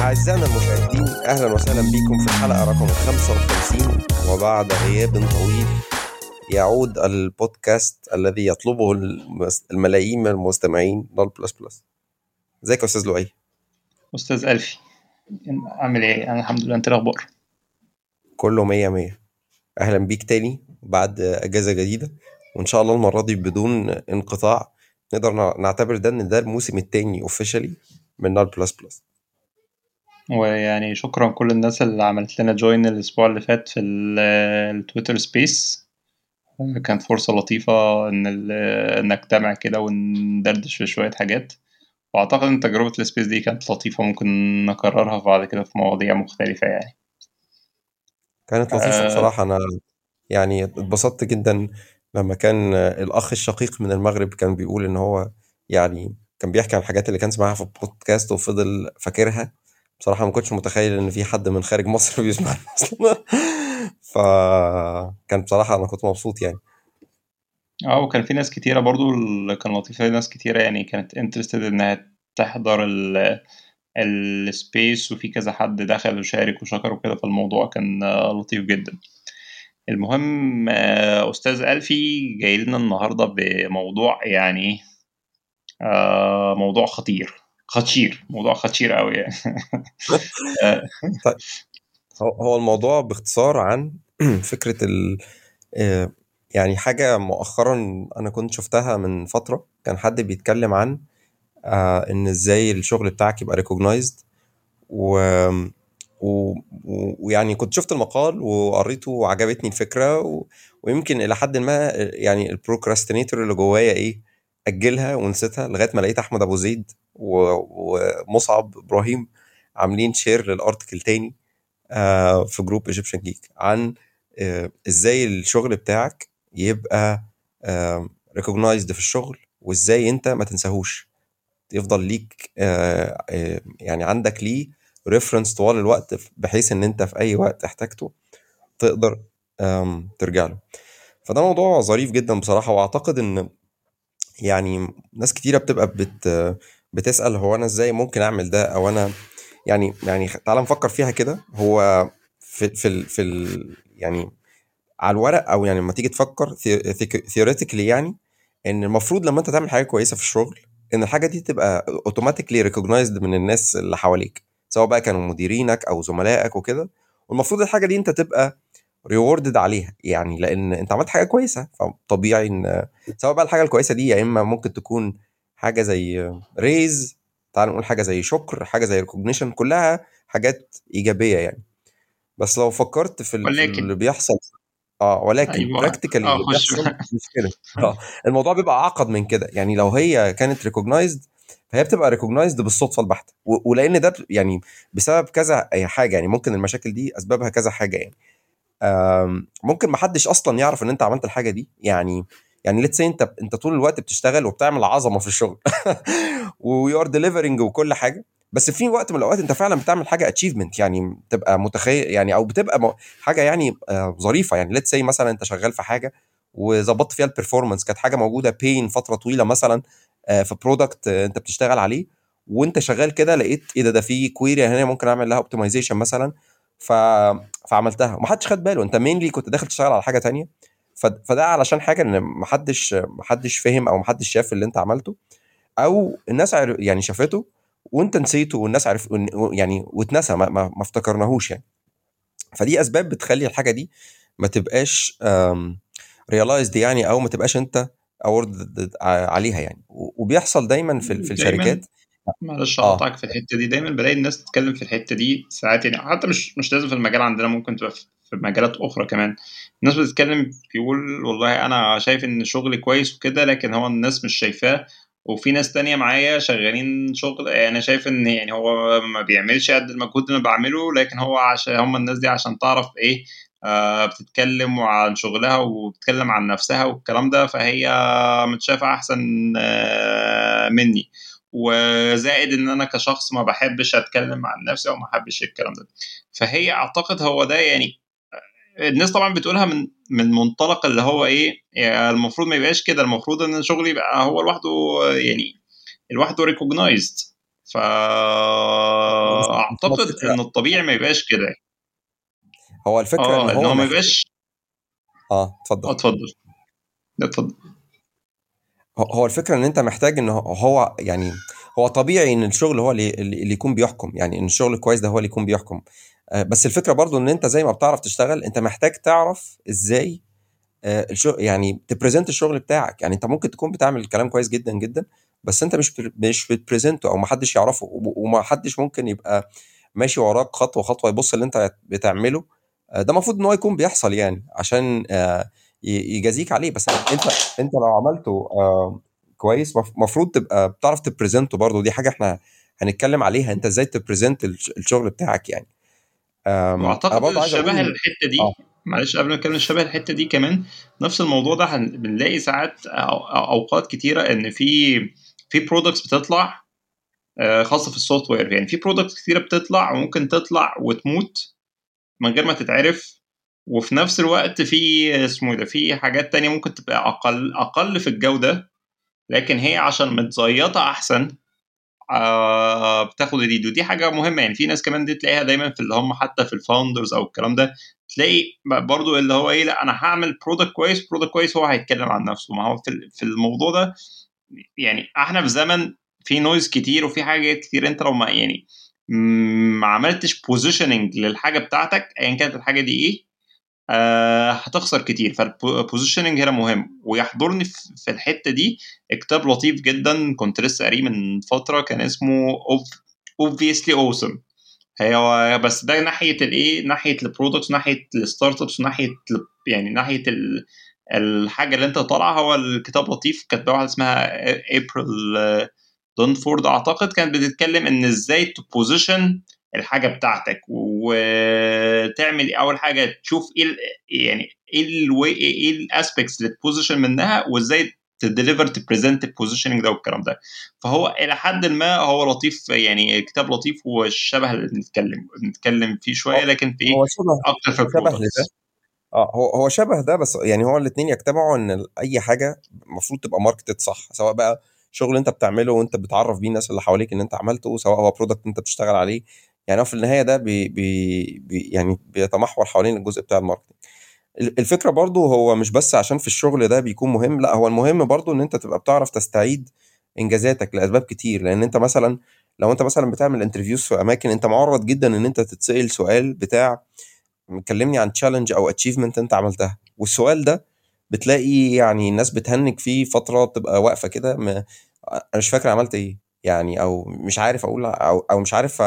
أعزائنا المشاهدين أهلا وسهلا بكم في الحلقة رقم 55 وبعد غياب طويل يعود البودكاست الذي يطلبه الملايين من المستمعين plus plus ازيك يا أستاذ لؤي؟ أستاذ ألفي عامل إيه؟ أنا الحمد لله أنت إيه الأخبار؟ كله مية مية. أهلا بيك تاني بعد أجازة جديدة وإن شاء الله المرة دي بدون انقطاع نقدر نع- نعتبر ده إن ده الموسم التاني officially من null plus plus. ويعني شكرا كل الناس اللي عملت لنا join الأسبوع اللي فات في ال- ال Twitter space كانت فرصة لطيفة إن ال- نجتمع كده وندردش في شوية حاجات. وأعتقد إن تجربة ال space دي كانت لطيفة ممكن نكررها بعد كده في مواضيع مختلفة يعني. كانت لطيفة آه. بصراحة. أنا يعني اتبسطت جدا لما كان الأخ الشقيق من المغرب كان بيقول إن هو يعني كان بيحكي عن الحاجات اللي كان سمعها في البودكاست وفضل فاكرها. بصراحة ما كنتش متخيل إن في حد من خارج مصر بيسمعنا أصلا. فكان بصراحة أنا كنت مبسوط يعني. آه وكان في ناس كتيرة برضو كان لطيف في ناس كتيرة يعني كانت interested إنها تحضر ال ال space وفي كذا حد دخل وشارك وشكر وكده فالموضوع كان لطيف جدا. المهم آه، أستاذ ألفي جاي لنا النهاردة بموضوع يعني آه، موضوع خطير. خطير. موضوع خطير قوي يعني. آه، هو هو الموضوع باختصار عن فكرة ال يعني حاجة مؤخرا أنا كنت شفتها من فترة كان حد بيتكلم عن آه، إن إزاي الشغل بتاعك يبقى recognized و... و... ويعني كنت شفت المقال وقريته وعجبتني الفكرة و... ويمكن إلى حد ما يعني ال procrastinator اللي جوايا إيه أجلها ونسيتها لغاية ما لقيت أحمد أبو زيد. ومصعب إبراهيم عاملين share لل article تاني آه، في جروب ايجيبشن جيك عن آه، إزاي الشغل بتاعك يبقى recognized في الشغل وإزاي أنت ما تنساهوش يفضل ليك آه، آه، يعني عندك ليه ريفرنس طوال الوقت بحيث إن أنت في أي وقت احتاجته تقدر ترجع له. فده موضوع ظريف جدا بصراحة وأعتقد إن يعني ناس كتيرة بتبقى بت بتسأل هو أنا إزاي ممكن أعمل ده؟ أو أنا يعني يعني تعال نفكر فيها كده. هو في في ال في ال يعني على الورق أو يعني لما تيجي تفكر theoretically يعني إن المفروض لما أنت تعمل حاجة كويسة في الشغل إن الحاجة دي تبقى automatically recognized من الناس اللي حواليك سواء بقى كانوا مديرينك أو زملائك وكده. والمفروض الحاجة دي أنت تبقى rewarded عليها يعني لأن أنت عملت حاجة كويسة. فطبيعي إن سواء بقى الحاجة الكويسة دي يا إما ممكن تكون حاجة زي raise تعال نقول حاجة زي شكر حاجة زي recognition كلها حاجات إيجابية يعني. بس لو فكرت في, ال- في ولكن اللي بيحصل آه ولكن أيوة. اللي خش بيحصل مشكلة. آه الموضوع بيبقى أعقد من كده. يعني لو هي كانت recognized فهي بتبقى recognized بالصدفة البحتة. ولأن ده يعني بسبب كذا أي حاجة يعني ممكن المشاكل دي أسبابها كذا حاجة يعني. ممكن ما حدش أصلا يعرف إن أنت عملت الحاجة دي. يعني يعني let's أنت أنت طول الوقت بتشتغل وبتعمل عظمة في الشغل. و you are delivering وكل حاجة. بس في وقت من الأوقات أنت فعلا بتعمل حاجة achievement يعني تبقى متخيل يعني أو بتبقى حاجة يعني آه، ظريفة. يعني let's say مثلا أنت شغال في حاجة وظبطت فيها ال performance كانت حاجة موجودة بين فترة طويلة مثلا آه، في product أنت بتشتغل عليه وأنت شغال كده لقيت إيه ده ده في query هنا ممكن أعمل لها optimization مثلا. ف... فعملتها. ومحدش خد باله. أنت mainly كنت داخل تشتغل على حاجة تانية. ف... فده علشان حاجة إن محدش محدش فهم أو محدش شاف اللي أنت عملته. أو الناس يعني شافته وانت نسيته والناس عرف يعني واتنسى ما, ما, ما افتكرناهوش يعني. فدي أسباب بتخلي الحاجة دي ما تبقاش realized يعني أو ما تبقاش أنت award عليها يعني. وبيحصل دايما في في الشركات. معلش اقطعك في الحتة دي. دايما بلاقي الناس تتكلم في الحتة دي ساعات يعني حتى مش مش لازم في المجال عندنا ممكن تبقى في في مجالات أخرى كمان. الناس بتتكلم بيقول والله أنا شايف إن شغلي كويس وكده لكن هو الناس مش شايفاه. وفي ناس تانية معايا شغالين شغل أنا شايف إن يعني هو ما بيعملش قد المجهود اللي أنا بعمله لكن هو عشان هم الناس دي عشان تعرف إيه آه، بتتكلم عن شغلها وبتتكلم عن نفسها والكلام ده فهي متشافة أحسن آه، مني. وزائد إن أنا كشخص ما بحبش أتكلم عن نفسي أو ما بحبش الكلام ده. فهي أعتقد هو ده يعني الناس طبعا بتقولها من من منطلق اللي هو إيه يعني المفروض ما يبقاش كده المفروض إن الشغل يبقى هو لوحده يعني لوحده ريكوجنايزد فاعتقد إن الطبيعي ما يبقاش كده. هو الفكرة آه إن هو ما يبقاش آه اتفضل. آه اتفضل. اتفضل. هو الفكرة إن أنت محتاج إن هو يعني هو طبيعي إن الشغل هو اللي, اللي يكون بيحكم يعني إن الشغل الكويس ده هو اللي يكون بيحكم. آه، بس الفكرة برضو إن أنت زي ما بتعرف تشتغل أنت محتاج تعرف إزاي آه، الشغل يعني تبريزنت الشغل بتاعك. يعني أنت ممكن تكون بتعمل الكلام كويس جدا جدا بس أنت مش مش بتبريزنته أو ما حدش يعرفه وما حدش ممكن يبقى ماشي وراك خطوة خطوة يبص اللي أنت بتعمله. آه، ده المفروض إن هو يكون بيحصل يعني عشان يجازيك عليه. بس أنت أنت لو عملته كويس المفروض تبقى بتعرف تبريزنته برضه دي حاجة إحنا هنتكلم عليها انت إزاي تبريزنت الشغل بتاعك يعني وأعتقد شبه الحتة دي آه. معلش قبل ما نتكلم شبه الحتة دي كمان نفس الموضوع ده بنلاقي ساعات أوقات كتيرة إن في في products بتطلع آه، خاصة في ال software يعني في products كتيرة بتطلع وممكن تطلع وتموت من غير ما تتعرف وفي نفس الوقت في اسمه ده في حاجات تانية ممكن تبقى أقل أقل في الجودة لكن هي عشان متزيطة أحسن آه بتاخد ال lead ودي حاجة مهمة يعني في ناس كمان دي تلاقيها دايما في اللي هم حتى في ال founders أو الكلام ده تلاقي برضو اللي هو إيه لأ أنا هعمل product كويس product كويس هو هيتكلم عن نفسه. ما هو في الموضوع ده يعني إحنا في زمن في noise كتير وفي حاجات كتير. أنت لو ما يعني ما عملتش positioning للحاجة بتاعتك ايا كانت الحاجة دي إيه آه هتخسر كتير. فال positioning هنا مهم. ويحضرني في الحتة دي كتاب لطيف جدا كنت لسه قاريه من فترة كان اسمه obviously awesome. هي بس ده ناحية الإيه؟ ناحية ال products ناحية ال startups ناحيه يعني ناحية الحاجة اللي انت طالعها. هو الكتاب لطيف كانت واحدة اسمها ابريل دونفورد أعتقد كانت بتتكلم إن إزاي ت position الحاجة بتاعتك وتعمل أول حاجة تشوف إيه يعني إيه إيه ال aspects اللي ت position منها وإزاي ت deliver ت present ال positioning ده والكلام ده. فهو إلى حد ما هو لطيف يعني كتاب لطيف وشبه اللي بنتكلم بنتكلم فيه شوية لكن في هو شبه أكتر في شبه لده آه هو هو شبه ده بس يعني هو الاثنين يجتمعوا إن أي حاجة المفروض تبقى marketed صح سواء بقى شغل أنت بتعمله وأنت بتعرف بيه الناس اللي حواليك إن أنت عملته سواء هو product أنت بتشتغل عليه يعني هو في النهاية ده بي بي يعني بيتمحور حوالين الجزء بتاع ال marketing الفكرة برضو هو مش بس عشان في الشغل ده بيكون مهم لا هو المهم برضو إن أنت تبقى بتعرف تستعيد إنجازاتك لأسباب كتير. لأن أنت مثلا لو أنت مثلا بتعمل interviews في أماكن أنت معرض جدا إن أنت تتسأل سؤال بتاع كلمني عن challenge أو achievement أنت عملتها. والسؤال ده بتلاقي يعني الناس بتهنج فيه فترة بتبقى واقفة كده أنا مش فاكر عملت إيه يعني أو مش عارف أقول أو, أو مش عارف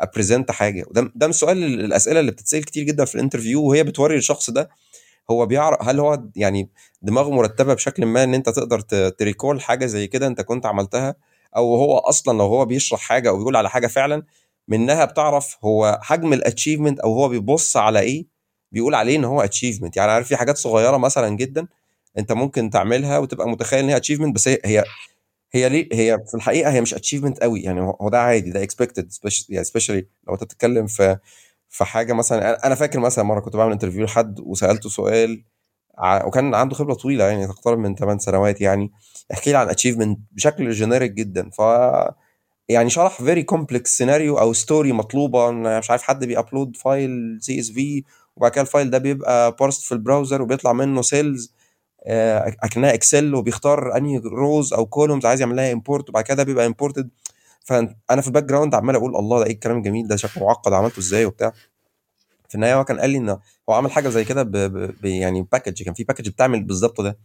أ present حاجة. وده ده من السؤال الأسئلة اللي بتتسأل كتير جدا في ال interview وهي بتوري الشخص ده هو بيعرف هل هو يعني دماغه مرتبة بشكل ما إن أنت تقدر ت recall حاجة زي كده أنت كنت عملتها؟ أو هو أصلا لو هو بيشرح حاجة أو بيقول على حاجة فعلا منها بتعرف هو حجم ال achievement أو هو بيبص على إيه؟ بيقول عليه إن هو achievement يعني عارف في حاجات صغيرة مثلا جدا أنت ممكن تعملها وتبقى متخيل إن هي achievement بس هي هي ليه هي في الحقيقة هي مش achievement قوي يعني هو ده عادي ده expected يعني specially لو انت بتتكلم في في حاجة مثلا أنا فاكر مثلا مرة كنت بعمل interview لحد وسألته سؤال وكان عنده خبرة طويلة يعني تقترب من 8 سنوات يعني احكي لي عن achievement بشكل generic جدا ف يعني شرح very complex scenario أو story مطلوبة مش عارف حد بي upload file CSV وبعد كده ال file ده بيبقى parsed في ال browser وبيطلع منه cells أكنها Excel وبيختار أنهي rows أو columns عايز يعمل لها import وبعد كده بيبقى imported فأنا في ال background عمال أقول الله ده إيه الكلام الجميل ده؟ شكله معقد عملته إزاي وبتاع. في النهاية هو كان قال لي إن هو عمل حاجة زي كده يعني package كان في package بتعمل بالظبط ده.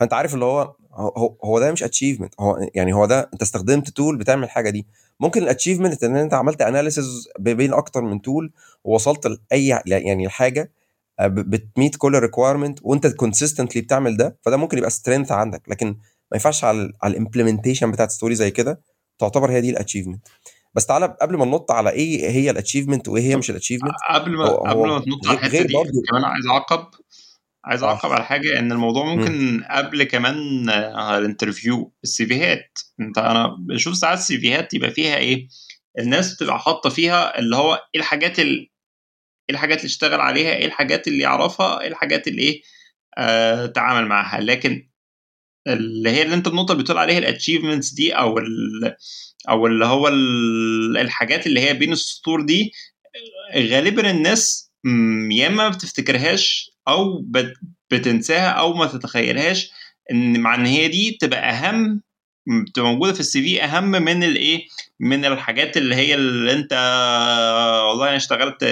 فأنت عارف اللي هو هو, هو ده مش achievement هو يعني هو ده أنت استخدمت tool بتعمل الحاجة دي. ممكن ال achievement إن أنت عملت analysis بين أكتر من tool ووصلت لأي يعني الحاجة آه، بت meet كل ال requirement وانت consistently بتعمل ده فده ممكن يبقى strength عندك. لكن ما ينفعش على على ال implementation بتاعت story زي كده تعتبر هي دي ال achievement بس تعالى قبل ما ننط على إيه هي ال achievement وإيه هي مش ال achievement قبل ما قبل ما تنط على الحتة دي برضو كمان عايز أعقب عايز آه. أعقب على حاجة إن الموضوع مم. ممكن قبل كمان آه، ال interview ال CV هات. أنت أنا بشوف ساعات ال CV هات يبقى فيها إيه؟ الناس بتبقى حاطة فيها اللي هو إيه الحاجات ال... إيه الحاجات اللي اشتغل عليها إيه الحاجات اللي يعرفها إيه الحاجات اللي إيه آه تعامل معاها. لكن اللي هي اللي أنت النقطة اللي بتقول عليها الاتشيفمنتس دي أو ال... أو اللي هو ال... الحاجات اللي هي بين السطور دي غالبا الناس يا إما ما بتفتكرهاش أو بت... بتنساها أو ما تتخيلهاش إن مع إن هي دي تبقى أهم بتبقى موجودة في ال CV أهم من الإيه؟ من الحاجات اللي هي اللي أنت والله أنا اشتغلت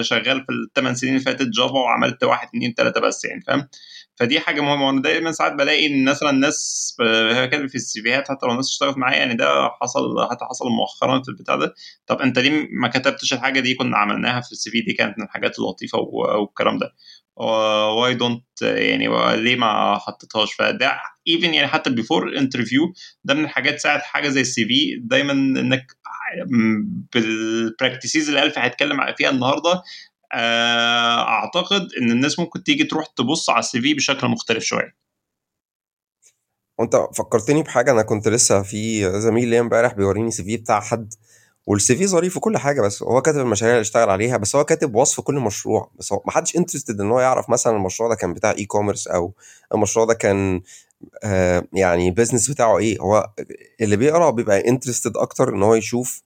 شغال في الثمان سنين اللي فاتت Java وعملت واحد اتنين تلاتة بس يعني فاهم؟ فدي حاجة مهمة وأنا دايما ساعات بلاقي إن مثلا الناس كاتبة في ال CV هات حتى لو الناس اشتغلت معايا يعني ده حصل حتى حصل مؤخرا في البتاع ده. طب أنت ليه ما كتبتش الحاجة دي كنا عملناها في ال CV؟ دي كانت من الحاجات اللطيفة والكلام ده. why don't يعني ليه ما حطيتهاش؟ فده even يعني حتى before ال interview ده من الحاجات ساعد حاجة زي ال CV دايما إنك بال practices اللي الف هيتكلم فيها النهارده آه، أعتقد إن الناس ممكن تيجي تروح تبص على ال CV بشكل مختلف شوية. وأنت فكرتني بحاجة أنا كنت لسه في زميل ليا امبارح بيوريني CV بتاع حد وال CV ظريف وكل حاجة بس هو كاتب المشاريع اللي اشتغل عليها بس هو كاتب وصف كل مشروع بس هو ما حدش interested إن هو يعرف مثلا المشروع ده كان بتاع e-commerce أو المشروع ده كان آه يعني ال business بتاعه إيه. هو اللي بيقرأ بيبقى interested أكتر إن هو يشوف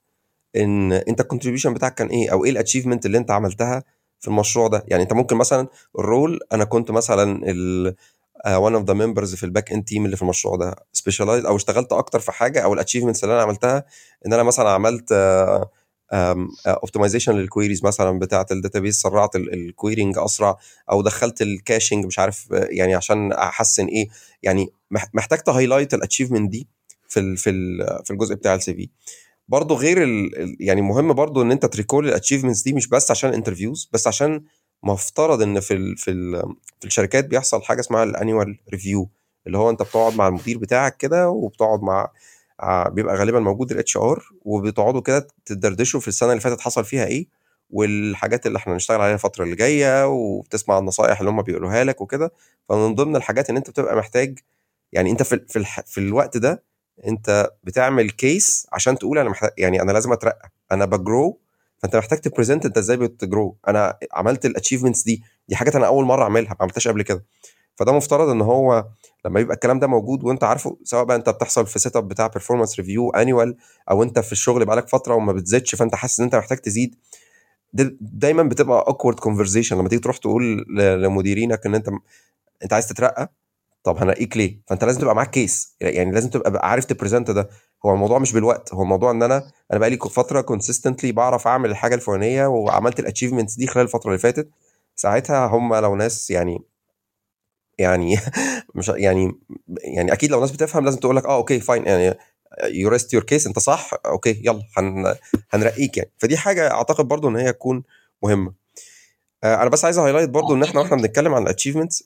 إن أنت ال contribution بتاعك كان إيه أو إيه ال achievement اللي أنت عملتها في المشروع ده. يعني أنت ممكن مثلا ال role أنا كنت مثلا one of the members في ال backend team اللي في المشروع ده. specialize أو اشتغلت أكتر في حاجة أو ال achievements اللي أنا عملتها إن أنا مثلا عملت optimization لل queries مثلا بتاعة ال database سرعت ال querying أسرع أو دخلت ال caching مش عارف آه، يعني عشان أحسن إيه يعني مح- محتاج ت highlight ال achievement دي في ال في ال في الجزء بتاع ال CV برضه غير يعني مهم برضه إن أنت ت recall ال achievements دي مش بس عشان interviews بس عشان مفترض إن في ال في ال في الشركات بيحصل حاجة اسمها ال annual review اللي هو أنت بتقعد مع المدير بتاعك كده وبتقعد مع ع- بيبقى غالبا موجود ال HR وبتقعدوا كده تدردشوا في السنة اللي فاتت حصل فيها إيه والحاجات اللي إحنا هنشتغل عليها الفترة اللي جاية وبتسمع النصائح اللي هم بيقولوها لك وكده فمن ضمن الحاجات إن أنت بتبقى محتاج يعني أنت في في. في الوقت ده أنت بتعمل case عشان تقول أنا محتاج يعني أنا لازم أترقى أنا ب grow فانت محتاج ت present انت إزاي بت grow أنا عملت ال achievements دي دي حاجات أنا أول مرة اعملها ما عملتهاش قبل كده. فده مفترض ان هو لما يبقى الكلام ده موجود وانت عارفه سواء بقى انت بتحصل في setup بتاع performance review annual أو انت في الشغل بقالك فترة وما بتزيدش فانت حاسس ان انت محتاج تزيد دايما بتبقى awkward conversation لما تيجي تروح تقول لمديرينك ان انت انت عايز تترقى طب هنرقيك ليه؟ فانت لازم تبقى معاك case يعني لازم تبقى عارف ت present ده. هو الموضوع مش بالوقت هو الموضوع إن أنا أنا بقالي فترة consistently بعرف أعمل الحاجة الفلانية وعملت ال achievements دي خلال الفترة اللي فاتت. ساعتها هم لو ناس يعني يعني مش يعني يعني أكيد لو ناس بتفهم لازم تقول لك آه okay fine يعني you rest your case أنت صح okay يلا هن هنرقيك يعني. فدي حاجة أعتقد برضو إن هي تكون مهمة. أنا بس عايز highlight برضو إن إحنا وإحنا بنتكلم عن ال achievements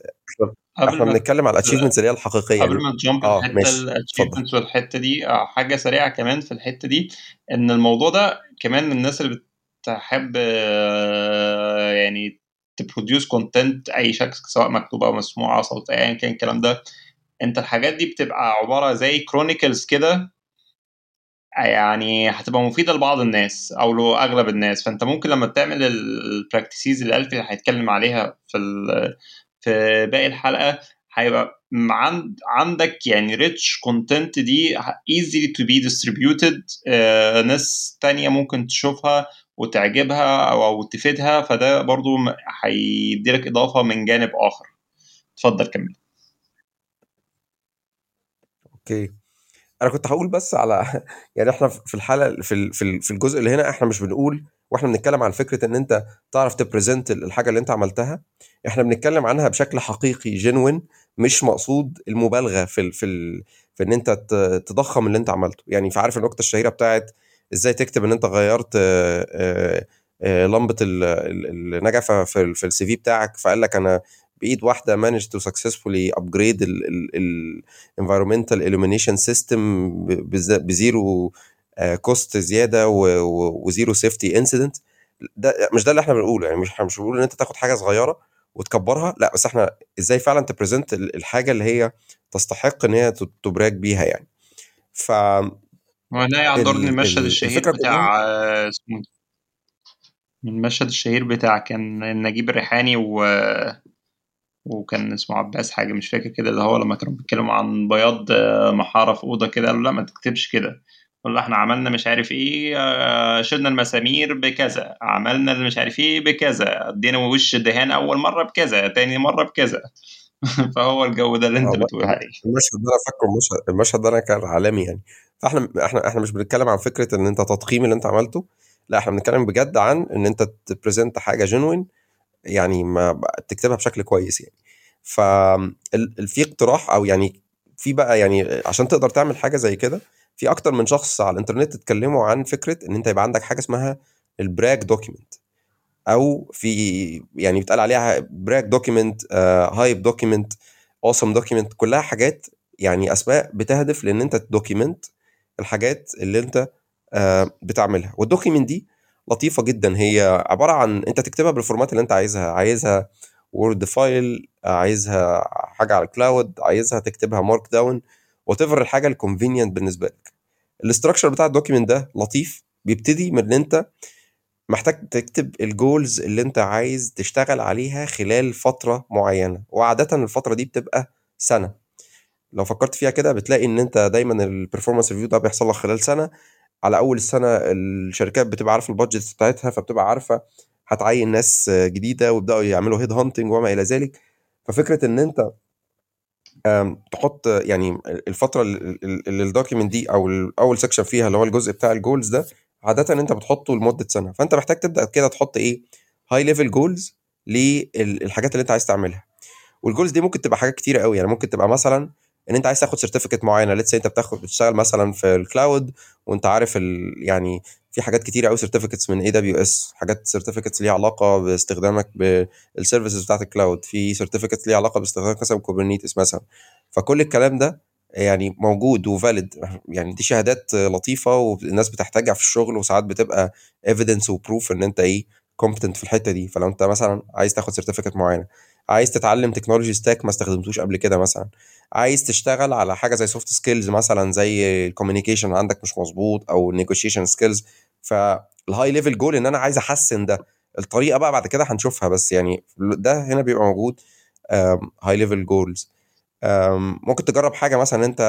إحنا بنتكلم على ال achievements اللي هي الحقيقية قبل ما ت jump آه الحتة ال achievements والحتة دي آه، حاجة سريعة كمان في الحتة دي إن الموضوع ده كمان من الناس اللي بتحب آه، يعني ت produce content أي شكل سواء مكتوب أو مسموع أو صوت ايا كان الكلام ده أنت الحاجات دي بتبقى عبارة زي chronicles كده يعني هتبقى مفيدة لبعض الناس أو لأغلب الناس. فأنت ممكن لما تعمل ال practices اللي هيتكلم عليها في في باقي الحلقة هيبقى عند عندك يعني rich content دي to be distributed آه، ناس تانية ممكن تشوفها وتعجبها أو تفيدها فده برضو هيديلك إضافة من جانب آخر. اتفضل كمل. أوكي. أنا كنت هقول بس على يعني إحنا في الحلقة في في ال- في الجزء اللي هنا إحنا مش بنقول وإحنا بنتكلم عن فكرة إن أنت تعرف تبريزنت الحاجة اللي أنت عملتها. إحنا بنتكلم عنها بشكل حقيقي جنوين مش مقصود المبالغة في في في إن أنت تضخم اللي أنت عملته. يعني فعارف النكته الشهيرة بتاعت إزاي تكتب إن أنت غيرت لمبة ال- ال- النجفة في ال- في ال CV بتاعك فقال لك أنا بإيد واحدة managed to successfully upgrade ال ال ال environmental illumination system ب- بز- ب zero cost زيادة و zero safety incident ده مش ده اللي إحنا بنقوله يعني مش إحنا مش بنقول إن أنت تاخد حاجة صغيرة وتكبرها لا بس إحنا إزاي فعلا تبريزنت الحاجة اللي هي تستحق إن هي تبراك بيها يعني. ف وهنا يعذرني المشهد الشهير بتاع آه، اسمه المشهد الشهير بتاع كان نجيب الريحاني و وكان اسمه عباس حاجة مش فاكر كده اللي هو لما كانوا بيتكلموا عن بياض آه، محارة في أوضة كده قالوا لا ما تكتبش كده. قال إحنا عملنا مش عارف إيه آه، شلنا المسامير بكذا عملنا اللي مش عارف إيه بكذا ادينا وش الدهان أول مرة بكذا تاني مرة بكذا. فهو الجو ده اللي أنت بتقول عليه. المشهد ده أنا فاكره المشهد المشهد ده أنا كان عالمي يعني. فإحنا إحنا إحنا مش بنتكلم عن فكرة إن أنت تضخيم اللي أنت عملته لا إحنا بنتكلم بجد عن إن أنت ت present حاجة genuine يعني ما تكتبها بشكل كويس يعني. ففي اقتراح أو يعني في بقى يعني عشان تقدر تعمل حاجة زي كده في أكتر من شخص على الإنترنت اتكلموا عن فكرة إن أنت يبقى عندك حاجة اسمها ال brag document أو في يعني بيتقال عليها brag document hype document awesome document كلها حاجات يعني أسماء بتهدف لإن أنت ت document الحاجات اللي أنت uh, بتعملها. وال document دي لطيفة جدا. هي عبارة عن أنت تكتبها بال format اللي أنت عايزها. عايزها Word file عايزها حاجة على ال cloud عايزها تكتبها Markdown whatever الحاجة ال convenient بالنسبة لك. ال structure بتاع ال document ده لطيف. بيبتدي من إن أنت محتاج تكتب ال goals اللي أنت عايز تشتغل عليها خلال فترة معينة. وعاده الفترة دي بتبقى سنة. لو فكرت فيها كده بتلاقي إن أنت دايما ال performance review ده بيحصل لك خلال سنة. على أول السنة الشركات بتبقى عارفة ال budget بتاعتها فبتبقى عارفة هتعين ناس جديدة ويبدأوا يعملوا head hunting وما إلى ذلك. ففكرة إن أنت تحط يعني الفترة اللي ال document دي أو أول section فيها اللي هو الجزء بتاع ال goals ده عادة أنت بتحطه لمدة سنة. فأنت محتاج تبدأ كده تحط إيه؟ high level goals للحاجات اللي أنت عايز تعملها. وال goals دي ممكن تبقى حاجات كتيرة قوي يعني ممكن تبقى مثلا إن أنت عايز تاخد certificate معينة. let's أنت بتاخد بتشتغل مثلا في ال cloud وأنت عارف ال يعني في حاجات كتيرة قوي certificates من AWS حاجات certificates ليها علاقة باستخدامك بال services بتاعت ال cloud في certificates ليها علاقة باستخدامك مثلا Kubernetes مثلا. فكل الكلام ده يعني موجود و valid يعني دي شهادات لطيفة والناس بتحتاجها في الشغل وساعات بتبقى evidence و proof إن أنت إيه competent في الحتة دي. فلو أنت مثلا عايز تاخد certificate معينة عايز تتعلم technology stack ما استخدمتوش قبل كده مثلا. عايز تشتغل على حاجة زي soft skills مثلا زي ال communication عندك مش مظبوط أو ال negotiation skills فال high level goal إن أنا عايز أحسن ده. الطريقة بقى بعد كده هنشوفها بس يعني ده هنا بيبقى موجود high level goals ممكن تجرب حاجة مثلا أنت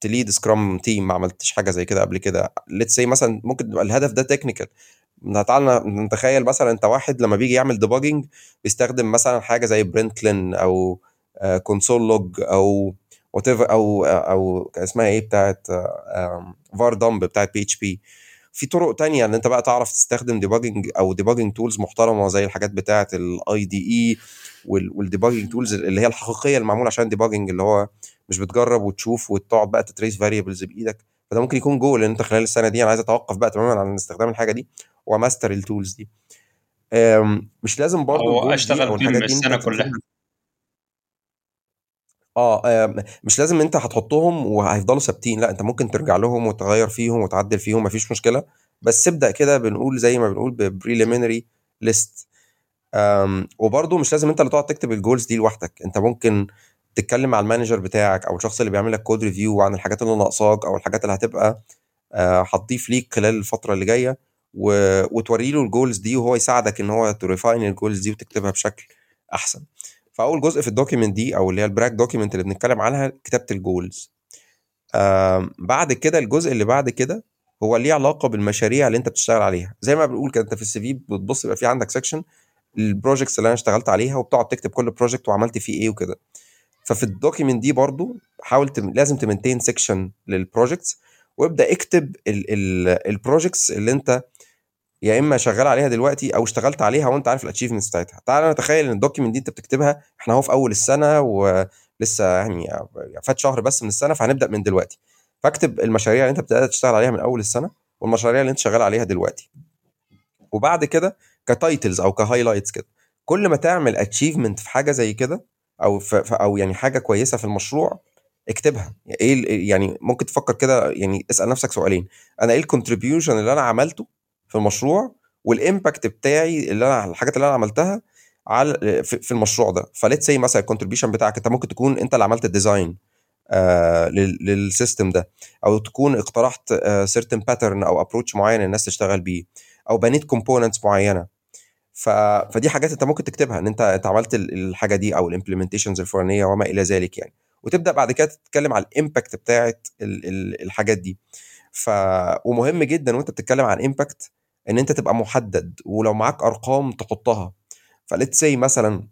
ت lead Scrum team ما عملتش حاجة زي كده قبل كده. let's say مثلا ممكن تبقى الهدف ده technical تعالى نتخيل مثلا أنت واحد لما بيجي يعمل debugging بيستخدم مثلا حاجة زي println أو console log أو what أو أو اسمها إيه بتاعت var dump بتاعت PHP في طرق تانية إن أنت بقى تعرف تستخدم debugging أو debugging tools محترمة زي الحاجات بتاعه ال IDE وال debugging tools اللي هي الحقيقية المعمولة عشان debugging اللي هو مش بتجرب وتشوف وتقعد بقى ت trace variables بإيدك. فده ممكن يكون جول إن أنت خلال السنة دي أنا عايز أتوقف بقى تماما عن استخدام الحاجة دي و master ال tools دي. مش لازم برضه أشتغل السنة كلها. آه مش لازم أنت هتحطهم وهيفضلوا ثابتين لأ أنت ممكن ترجع لهم وتغير فيهم وتعدل فيهم مفيش مشكلة. بس ابدأ كده بنقول زي ما بنقول ب preliminary list وبرده مش لازم أنت اللي تقعد تكتب ال goals دي لوحدك. أنت ممكن تتكلم مع ال manager بتاعك أو الشخص اللي بيعمل لك code review عن الحاجات اللي ناقصاك أو الحاجات اللي هتبقى هتضيف ليك خلال الفترة اللي جاية. وتوري له ال goals دي وهو يساعدك إن هو ت refine ال goals دي وتكتبها بشكل أحسن. فأول جزء في ال document دي أو اللي هي ال brag document اللي بنتكلم عنها كتابة ال goals بعد كده الجزء اللي بعد كده هو ليه علاقة بالمشاريع اللي أنت بتشتغل عليها. زي ما بنقول كده أنت في ال CV بتبص يبقى في عندك section ال projects اللي أنا اشتغلت عليها وبتقعد تكتب كل project وعملت فيه إيه وكده. ففي ال document دي برضو حاول تم... لازم ت maintain section لل projects وابدأ اكتب ال projects اللي أنت يا إما شغال عليها دلوقتي أو اشتغلت عليها وأنت عارف ال achievements بتاعتها. تعال نتخيل إن ال document دي أنت بتكتبها إحنا أهو في أول السنة ولسه يعني فات شهر بس من السنة فهنبدأ من دلوقتي. فاكتب المشاريع اللي أنت بدات تشتغل عليها من أول السنة والمشاريع اللي أنت شغال عليها دلوقتي. وبعد كده ك titles أو ك highlights كده. كل ما تعمل achievement في حاجة زي كده أو أو يعني حاجة كويسة في المشروع اكتبها. إيه يعني ممكن تفكر كده يعني اسأل نفسك سؤالين. أنا إيه ال contribution اللي أنا عملته في المشروع وال impact بتاعي اللي أنا الحاجات اللي أنا عملتها على في المشروع ده. ف let's say مثلا ال contribution بتاعك أنت ممكن تكون أنت اللي عملت ال design آه لل- لل system ده. أو تكون اقترحت certain pattern أو approach معين الناس تشتغل بيه. أو بنيت components معينة. ف... فدي حاجات أنت ممكن تكتبها إن أنت أنت عملت ال- الحاجة دي أو ال implementations الفلانية وما إلى ذلك يعني. وتبدأ بعد كده تتكلم على ال impact بتاعت ال... ال... الحاجات دي. ف ومهم جدا وأنت بتتكلم عن impact إن أنت تبقى محدد ولو معاك أرقام تحطها. ف let's say مثلا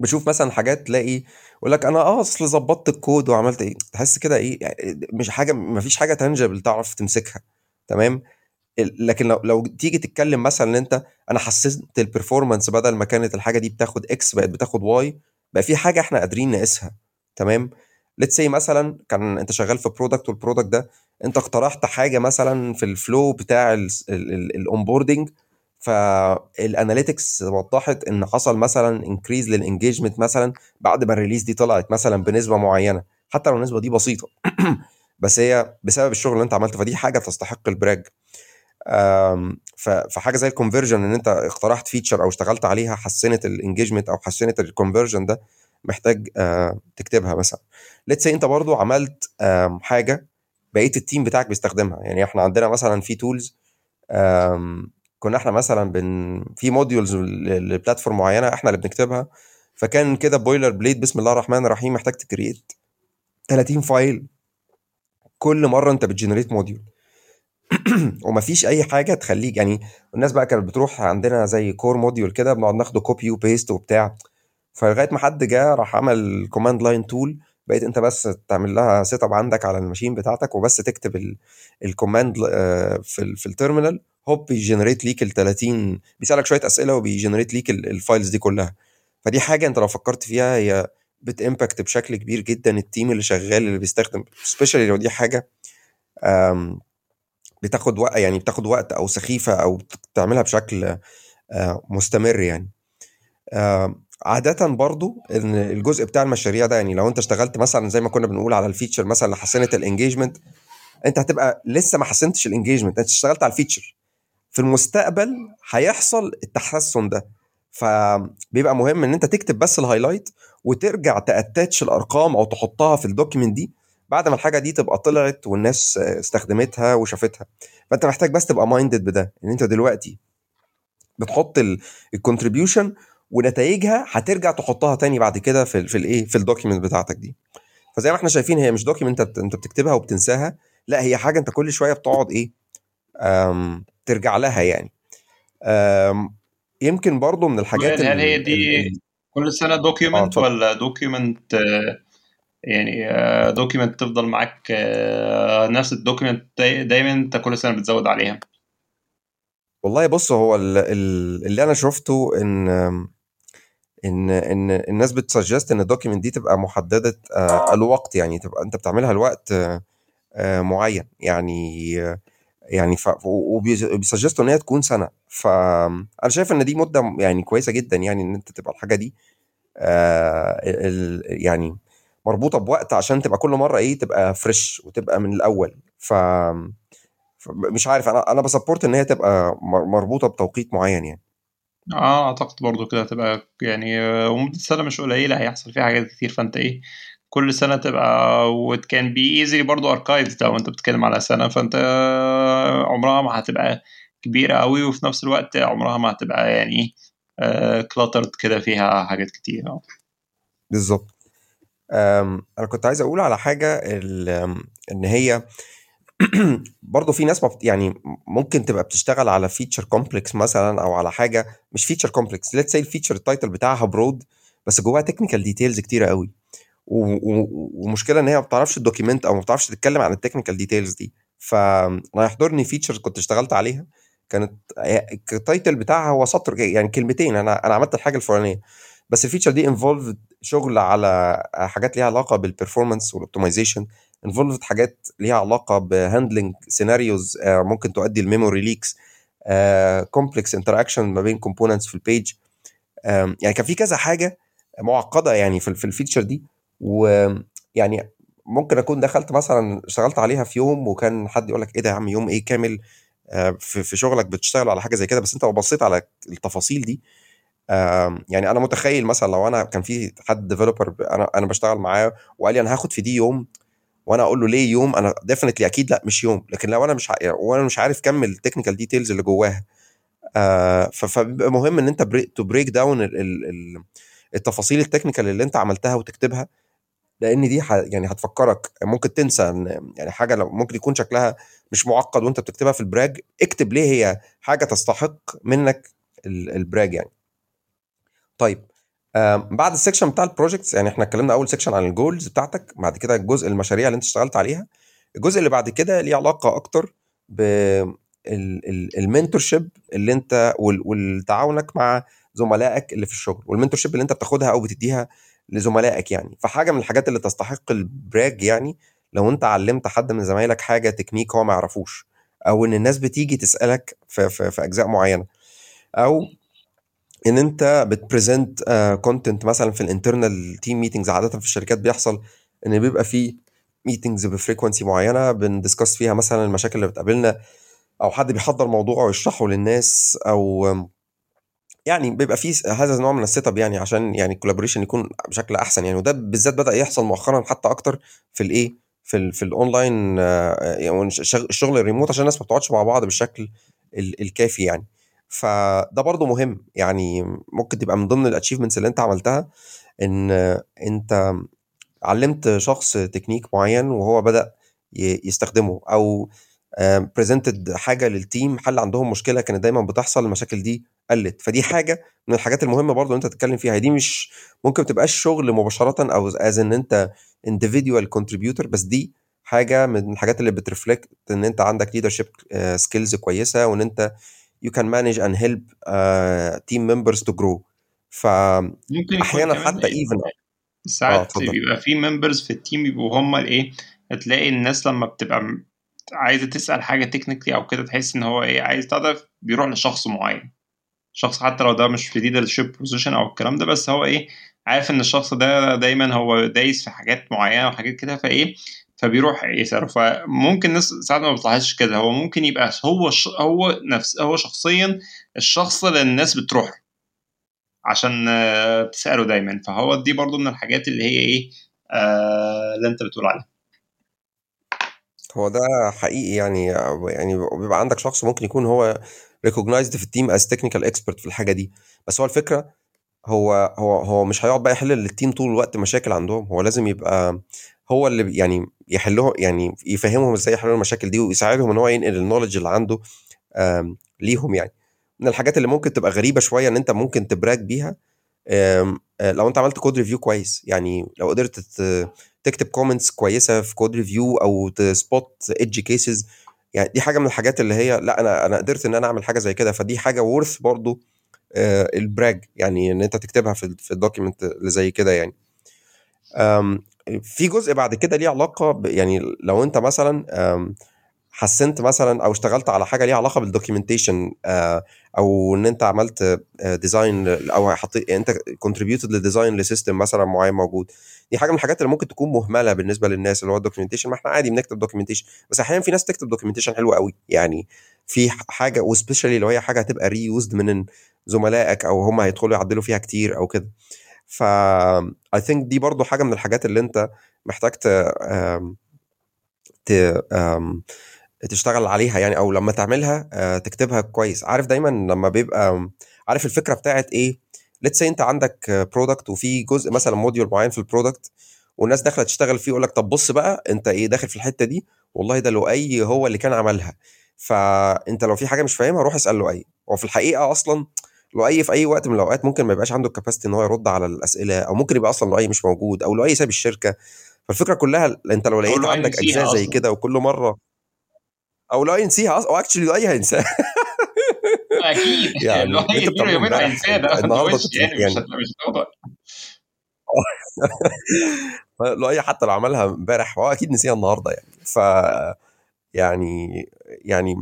بشوف مثلا حاجات تلاقي يقول لك أنا آه أصل ظبطت الكود وعملت إيه. تحس كده إيه يعني مش حاجة ما فيش حاجة tangible تعرف تمسكها. تمام؟ لكن لو لو تيجي تتكلم مثلا إن أنت أنا حسنت ال performance بدل ما كانت الحاجة دي بتاخد X بقت بتاخد Y بقى في حاجة إحنا قادرين نقيسها. تمام؟ let's say مثلا كان أنت شغال في product وال product ده انت اقترحت حاجة مثلا في ال flow بتاع ال onboarding فال analytics وضحت إن حصل مثلا increase لل engagement مثلا بعد ما ال release دي طلعت مثلا بنسبة معينة. حتى لو النسبة دي بسيطة. بس هي بسبب الشغل اللي انت عملته فدي حاجة تستحق ال brag فحاجة زي ال conversion إن انت اقترحت feature أو اشتغلت عليها حسنت ال engagement أو حسنت ال conversion ده محتاج آه، تكتبها مثلا. let's انت برضو عملت حاجة بقيه ال team بتاعك بيستخدمها. يعني إحنا عندنا مثلا في tools كنا إحنا مثلا بن في modules ل platform معينة إحنا اللي بنكتبها. فكان كده boilerplate بسم الله الرحمن الرحيم محتاج ت create 30 file كل مرة انت بت generate module ومفيش أي حاجة تخليك يعني الناس بقى كانت بتروح عندنا زي core module كده بنقعد ناخده copy و paste وبتاع. فلغاية ما حد جه راح عمل command line tool بقيت انت بس تعمل لها set up عندك على ال machine بتاعتك وبس تكتب ال command في ال في ال terminal هوب بي generate ليك ال 30 بيسألك شوية أسئلة وبي generate ليك ال- ال files دي كلها. فدي حاجة انت لو فكرت فيها هي بت impact بشكل كبير جدا ال team اللي شغال اللي بيستخدم especially لو دي حاجة بتاخد وقت يعني بتاخد وقت أو سخيفة أو بتعملها بشكل آه، مستمر يعني. آه، عادة برضو إن الجزء بتاع المشاريع ده يعني لو أنت اشتغلت مثلا زي ما كنا بنقول على ال feature مثلا اللي حسنت ال engagement أنت هتبقى لسه ما حسنتش ال engagement أنت اشتغلت على ال feature في المستقبل هيحصل التحسن ده. فبيبقى مهم إن أنت تكتب بس ال highlight وترجع ت attach الأرقام أو تحطها في ال document دي. بعد ما الحاجة دي تبقى طلعت والناس استخدمتها وشافتها. فأنت محتاج بس تبقى minded بده. إن أنت دلوقتي بتحط ال contribution ونتائجها هترجع تحطها تاني بعد كده في ال في الايه في ال document بتاعتك دي. فزي ما إحنا شايفين هي مش document انت بتكتبها وبتنساها لا هي حاجة انت كل شوية بتقعد إيه أم ترجع لها يعني. أم يمكن برضو من الحاجات هل هي دي كل سنة آه دوكيومنت اتفضل. ولا دوكيومنت يعني document تفضل معاك آه، نفس ال document دايما انت كل سنة بتزود عليها؟ والله بص هو ال- ال- اللي أنا شفته إن إن إن الناس بت suggest إن ال document دي تبقى محددة آه، الوقت يعني تبقى أنت بتعملها لوقت آه، معين يعني يعني ف وبي suggest وا إن هي تكون سنة. فانا شايف إن دي مدة يعني كويسة جدا يعني إن أنت تبقى الحاجة دي آه، يعني مربوطة بوقت عشان تبقى كل مرة إيه تبقى fresh وتبقى من الأول. ف مش عارف أنا أنا ب support إن هي تبقى مر- مربوطة بتوقيت معين يعني. آه أعتقد برضو كده هتبقى يعني آه، ومدة سنة مش قليلة هيحصل فيها حاجات كتير. فأنت إيه كل سنة تبقى و it can be easy برضو archives لو أنت بتتكلم على سنة. فأنت آه، عمرها ما هتبقى كبيرة قوي وفي نفس الوقت عمرها ما هتبقى يعني cluttered كده فيها حاجات كتير. أم، أنا كنت عايز أقول على حاجة ال- إن هي برضه في ناس ما بت- يعني ممكن تبقى بتشتغل على feature complex مثلا أو على حاجة مش feature complex let's say ال feature ال title بتاعها broad بس جواها technical details كتيرة قوي. و- و- ومشكلة إن هي ما بتعرفش ي document أو ما بتعرفش تتكلم عن ال technical details دي. فانا يحضرني feature كنت اشتغلت عليها. كانت ال title بتاعها هو سطر يعني كلمتين. أنا أنا عملت الحاجة الفلانية. بس ال feature دي involved شغل على حاجات ليها علاقة بال performance وال optimization involved حاجات ليها علاقة ب handling scenarios ممكن تؤدي ل memory leaks complex interaction ما بين components في ال page يعني كان في كذا حاجة معقدة يعني في في ال feature دي. ويعني ممكن أكون دخلت مثلا اشتغلت عليها في يوم وكان حد يقول لك إيه ده يا عم يوم إيه كامل؟ آه، في في شغلك بتشتغل على حاجة زي كده. بس أنت لو بصيت على التفاصيل دي يعني أنا متخيل مثلا لو أنا كان في حد developer أنا أنا بشتغل معاه وقال لي أنا هاخد في دي يوم وأنا أقول له ليه يوم أنا definitely أكيد لا مش يوم لكن لو أنا مش. وأنا مش عارف كم ال technical details اللي جواها آه فبيبقى مهم إن أنت to break down التفاصيل ال technical اللي أنت عملتها وتكتبها لأن دي. يعني هتفكرك ممكن تنسى إن يعني حاجة لو ممكن يكون شكلها مش معقد وأنت بتكتبها في brag اكتب ليه هي حاجة تستحق منك ال- brag يعني طيب بعد ال section بتاع ال projects يعني إحنا اتكلمنا أول section عن ال goals بتاعتك بعد كده الجزء المشاريع اللي انت اشتغلت عليها. الجزء اللي بعد كده ليه علاقة أكتر بال mentorship اللي انت وال- والتعاونك مع زملائك اللي في الشغل وال mentorship اللي انت بتاخدها أو بتديها لزملائك يعني. فحاجة من الحاجات اللي تستحق ال brag يعني لو انت علمت حد من زمايلك حاجة تكنيك هو ما يعرفوش أو إن الناس بتيجي تسألك في, في, في أجزاء معينة أو إن أنت بت present content مثلا في ال internal team meetings عادة في الشركات بيحصل إن بيبقى في meetings ب frequency معينة بن discuss فيها مثلا المشاكل اللي بتقابلنا أو حد بيحضر موضوع ويشرحه للناس أو يعني بيبقى في هذا النوع من ال setup يعني عشان يعني ال collaboration يكون بشكل أحسن يعني وده بالذات بدأ يحصل مؤخرا حتى أكتر في الإيه؟ في ال في الاونلاين آه، يعني الشغ- الشغل الريموت عشان الناس ما بتقعدش مع بعض بالشكل ال- الكافي يعني. فده برضو مهم. يعني ممكن تبقى من ضمن ال achievements اللي انت عملتها إن انت علمت شخص تكنيك معين وهو بدأ ي- يستخدمه أو presented حاجة لل team حل عندهم مشكلة كانت دايما بتحصل المشاكل دي قلت. فدي حاجة من الحاجات المهمة برضو انت تتكلم فيها. دي مش ممكن ما تبقاش شغل مباشرة أو as an أنت individual contributor بس دي حاجة من الحاجات اللي بت reflect إن انت عندك leadership skills كويسة وإن انت you can manage and help uh, team members to grow. فاحيانا كمان حتى آه ساعات اتفضل. بيبقى في members في ال team بيبقوا هم الايه هتلاقي الناس لما بتبقى عايزة تسأل حاجة technically أو كده تحس إن هو إيه عايز تعرف بيروح لشخص معين. شخص حتى لو ده مش في leadership position أو الكلام ده بس هو إيه عارف إن الشخص ده دايما هو دايس في حاجات معينة وحاجات كده فإيه فبيروح يسأله. فممكن الناس ساعات ما بتلاحظش كده. هو ممكن يبقى هو ش... هو نفس هو شخصيا الشخص اللي الناس بتروح عشان آه، تسأله دايما. فهو دي برضو من الحاجات اللي هي إيه آه اللي أنت بتقول عليها. هو ده حقيقي يعني يعني بيبقى عندك شخص ممكن يكون هو recognized في ال team as technical expert في الحاجة دي. بس هو الفكرة هو هو هو مش هيقعد بقى يحل لل team طول الوقت مشاكل عندهم. هو لازم يبقى هو اللي يعني يحلهم يعني يفهمهم إزاي يحلوا المشاكل دي ويساعدهم إن هو ينقل ال knowledge اللي عنده ليهم يعني. من الحاجات اللي ممكن تبقى غريبة شوية إن أنت ممكن ت brag بيها آه، لو أنت عملت code review كويس يعني لو قدرت تكتب comments كويسة في code review أو ت spot edge cases يعني دي حاجة من الحاجات اللي هي لأ أنا أنا قدرت إن أنا أعمل حاجة زي كده فدي حاجة worth برضو آه، ال brag يعني إن أنت تكتبها في في ال document اللي زي كده يعني. في جزء بعد كده ليه علاقة يعني لو انت مثلا حسنت مثلا أو اشتغلت على حاجة ليها علاقة بال documentation أو إن انت عملت design أو حطيت انت contributed ل design ل system مثلا معين موجود. دي حاجة من الحاجات اللي ممكن تكون مهملة بالنسبة للناس اللي هو ال documentation ما إحنا عادي بنكتب documentation بس أحيانا في ناس تكتب documentation حلو قوي. يعني في حاجة و especially لو هي حاجة هتبقى reused من زملائك أو هم هيدخلوا يعدلوا فيها كتير أو كده. ف I think دي برضو حاجة من الحاجات اللي انت محتاج ت تشتغل عليها يعني أو لما تعملها آه، تكتبها كويس. عارف دايما لما بيبقى عارف الفكرة بتاعت إيه؟ let's انت عندك product وفي جزء مثلا module معين في ال product والناس داخلة تشتغل فيه يقول لك طب بص بقى انت إيه داخل في الحتة دي؟ والله ده لؤي هو اللي كان عملها. فانت لو في حاجة مش فاهمها روح اسأل لؤي. هو في الحقيقة أصلا لؤي في أي وقت من الأوقات ممكن ما يبقاش عنده ال capacity إن هو يرد على الأسئلة أو ممكن يبقى أصلا لؤي مش موجود أو لؤي ساب الشركة. فالفكرة كلها أنت لو لقيت عندك أجزاء زي كده وكل مرة أو لؤي ينسيها أصلا أو actually لؤي هينساها. أكيد. يعني بتعمله يومين هينساه ده ده النهارده يعني مش يعني. هتقدر. لؤي حتى لو عملها امبارح هو أكيد نسيها النهارده يعني. ف يعني يعني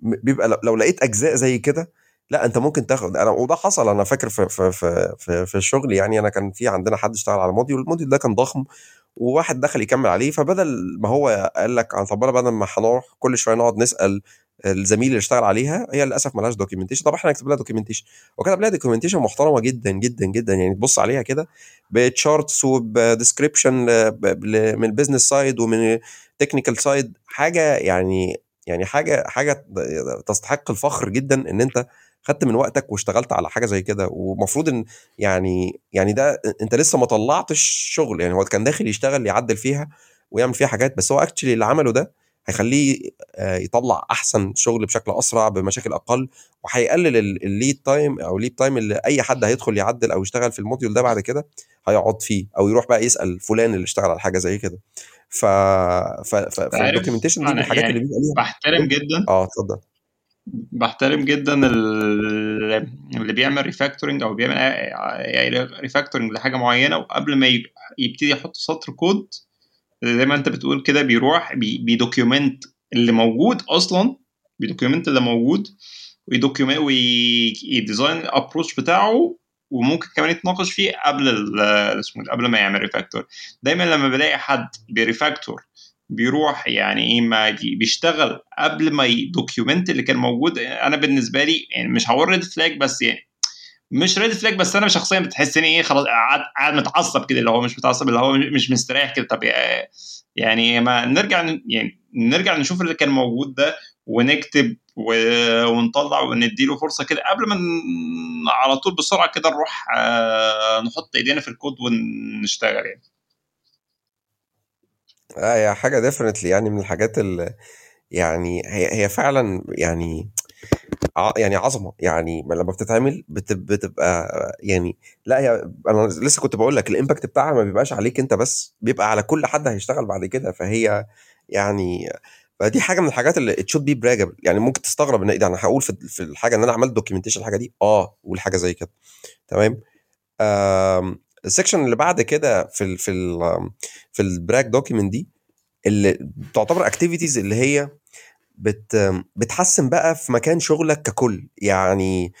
بيبقى لو- لو لقيت أجزاء زي كده لا أنت ممكن تاخد أنا وده حصل أنا فاكر في في في في, في الشغل يعني أنا كان في عندنا حد اشتغل على module ال module ده كان ضخم وواحد دخل يكمل عليه فبدل ما هو قال لك طب أنا بدل ما هنروح كل شوية نقعد نسأل الزميل اللي اشتغل عليها هي للأسف ملهاش documentation طب إحنا نكتب لها documentation وكتب لها documentation محترمة جدا جدا جدا يعني تبص عليها كده ب charts وب description من ال business side ومن ال technical side حاجة يعني يعني حاجة حاجة تستحق الفخر جدا إن أنت خدت من وقتك واشتغلت على حاجة زي كده ومفروض إن يعني يعني ده أنت لسه ما طلعتش شغل يعني هو كان داخل يشتغل يعدل فيها ويعمل فيها حاجات بس هو actually اللي عمله ده هيخليه آه، يطلع أحسن شغل بشكل أسرع بمشاكل أقل وهيقلل ال lead time أو ال lead time اللي أي حد هيدخل يعدل أو يشتغل في ال module ده بعد كده هيقعد فيه أو يروح بقى يسأل فلان اللي اشتغل على حاجة زي كده. ف ف فال documentation دي من الحاجات يعني اللي بيبقى ليها بحترم جدا آه اتفضل. بحترم جدا اللي بيعمل refactoring أو بيعمل refactoring لحاجة معينة وقبل ما يبتدي يحط سطر كود زي ما أنت بتقول كده بيروح بيدوكيومنت اللي موجود أصلا بيدوكيومنت اللي موجود ويدوكيومنت ويديزاين الابروش بتاعه وممكن كمان يتناقش فيه قبل اسمه قبل ما يعمل refactor دايما لما بلاقي حد بي refactor بيروح يعني إيه ما بيشتغل قبل ما ي document اللي كان موجود. أنا بالنسبة لي يعني مش هقول red flag بس يعني مش red flag بس أنا شخصيا بتحسني إيه خلاص قاعد متعصب كده اللي هو مش متعصب اللي هو مش مستريح كده. طب يعني ما نرجع يعني نرجع نشوف اللي كان موجود ده ونكتب ونطلع ونديله فرصة كده. قبل ما على طول بسرعة كده نروح آه، نحط إيدينا في الكود ونشتغل يعني. آه هي حاجة definitely يعني من الحاجات اللي يعني هي هي فعلا يعني يعني عظمة. يعني لما بتتعمل بتبقى يعني لا هي أنا لسه كنت بقول لك ال impact بتاعها ما بيبقاش عليك أنت بس بيبقى على كل حد هيشتغل بعد كده. فهي يعني فدي حاجة من الحاجات اللي should be brag-able يعني ممكن تستغرب إن إيه يعني هقول في, في الحاجة إن أنا عملت documentation الحاجة دي؟ آه والحاجة زي كده. تمام؟ ال section اللي بعد كده في ال في ال في ال brag document دي اللي تعتبر activities اللي هي بت بتحسن بقى في مكان شغلك ككل. يعني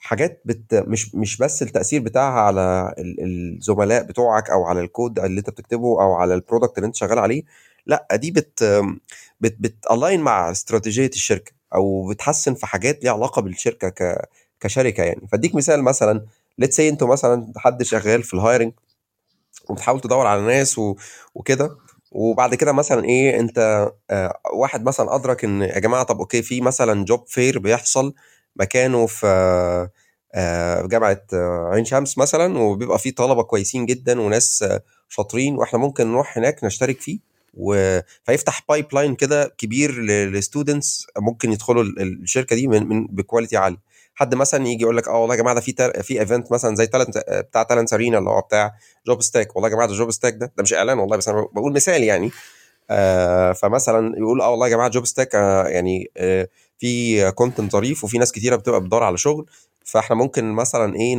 حاجات بت مش مش بس التأثير بتاعها على الزملاء بتوعك أو على الكود اللي أنت بتكتبه أو على ال product اللي أنت شغال عليه. لأ دي بت بت بت align مع استراتيجية الشركة أو بتحسن في حاجات ليها علاقة بالشركة ك كشركة يعني. فأديك مثال مثلا let's say أنتوا مثلا حد شغال في ال hiring وبتحاول تدور على ناس. وكده وبعد كده مثلا إيه انت آه واحد مثلا أدرك إن يا جماعة طب okay في مثلا job fair بيحصل مكانه في آه في جامعة آه عين شمس مثلا وبيبقى فيه طلبة كويسين جدا وناس آه شاطرين وإحنا ممكن نروح هناك نشترك فيه و... فيفتح pipeline كده كبير لل students ممكن يدخلوا الشركة دي من, من ب quality عالي حد مثلا يجي يقول لك آه والله يا جماعة ده في تر... في event مثلا زي Talent بتاع Talent Arena اللي هو بتاع Jobstack والله يا جماعة ده Jobstack ده ده مش إعلان والله بس أنا بقول مثال يعني. آه فمثلا يقول آه والله يا جماعة Jobstack آه يعني آه في content ظريف وفي ناس كتيرة بتبقى بتدور على شغل. فإحنا ممكن مثلا إيه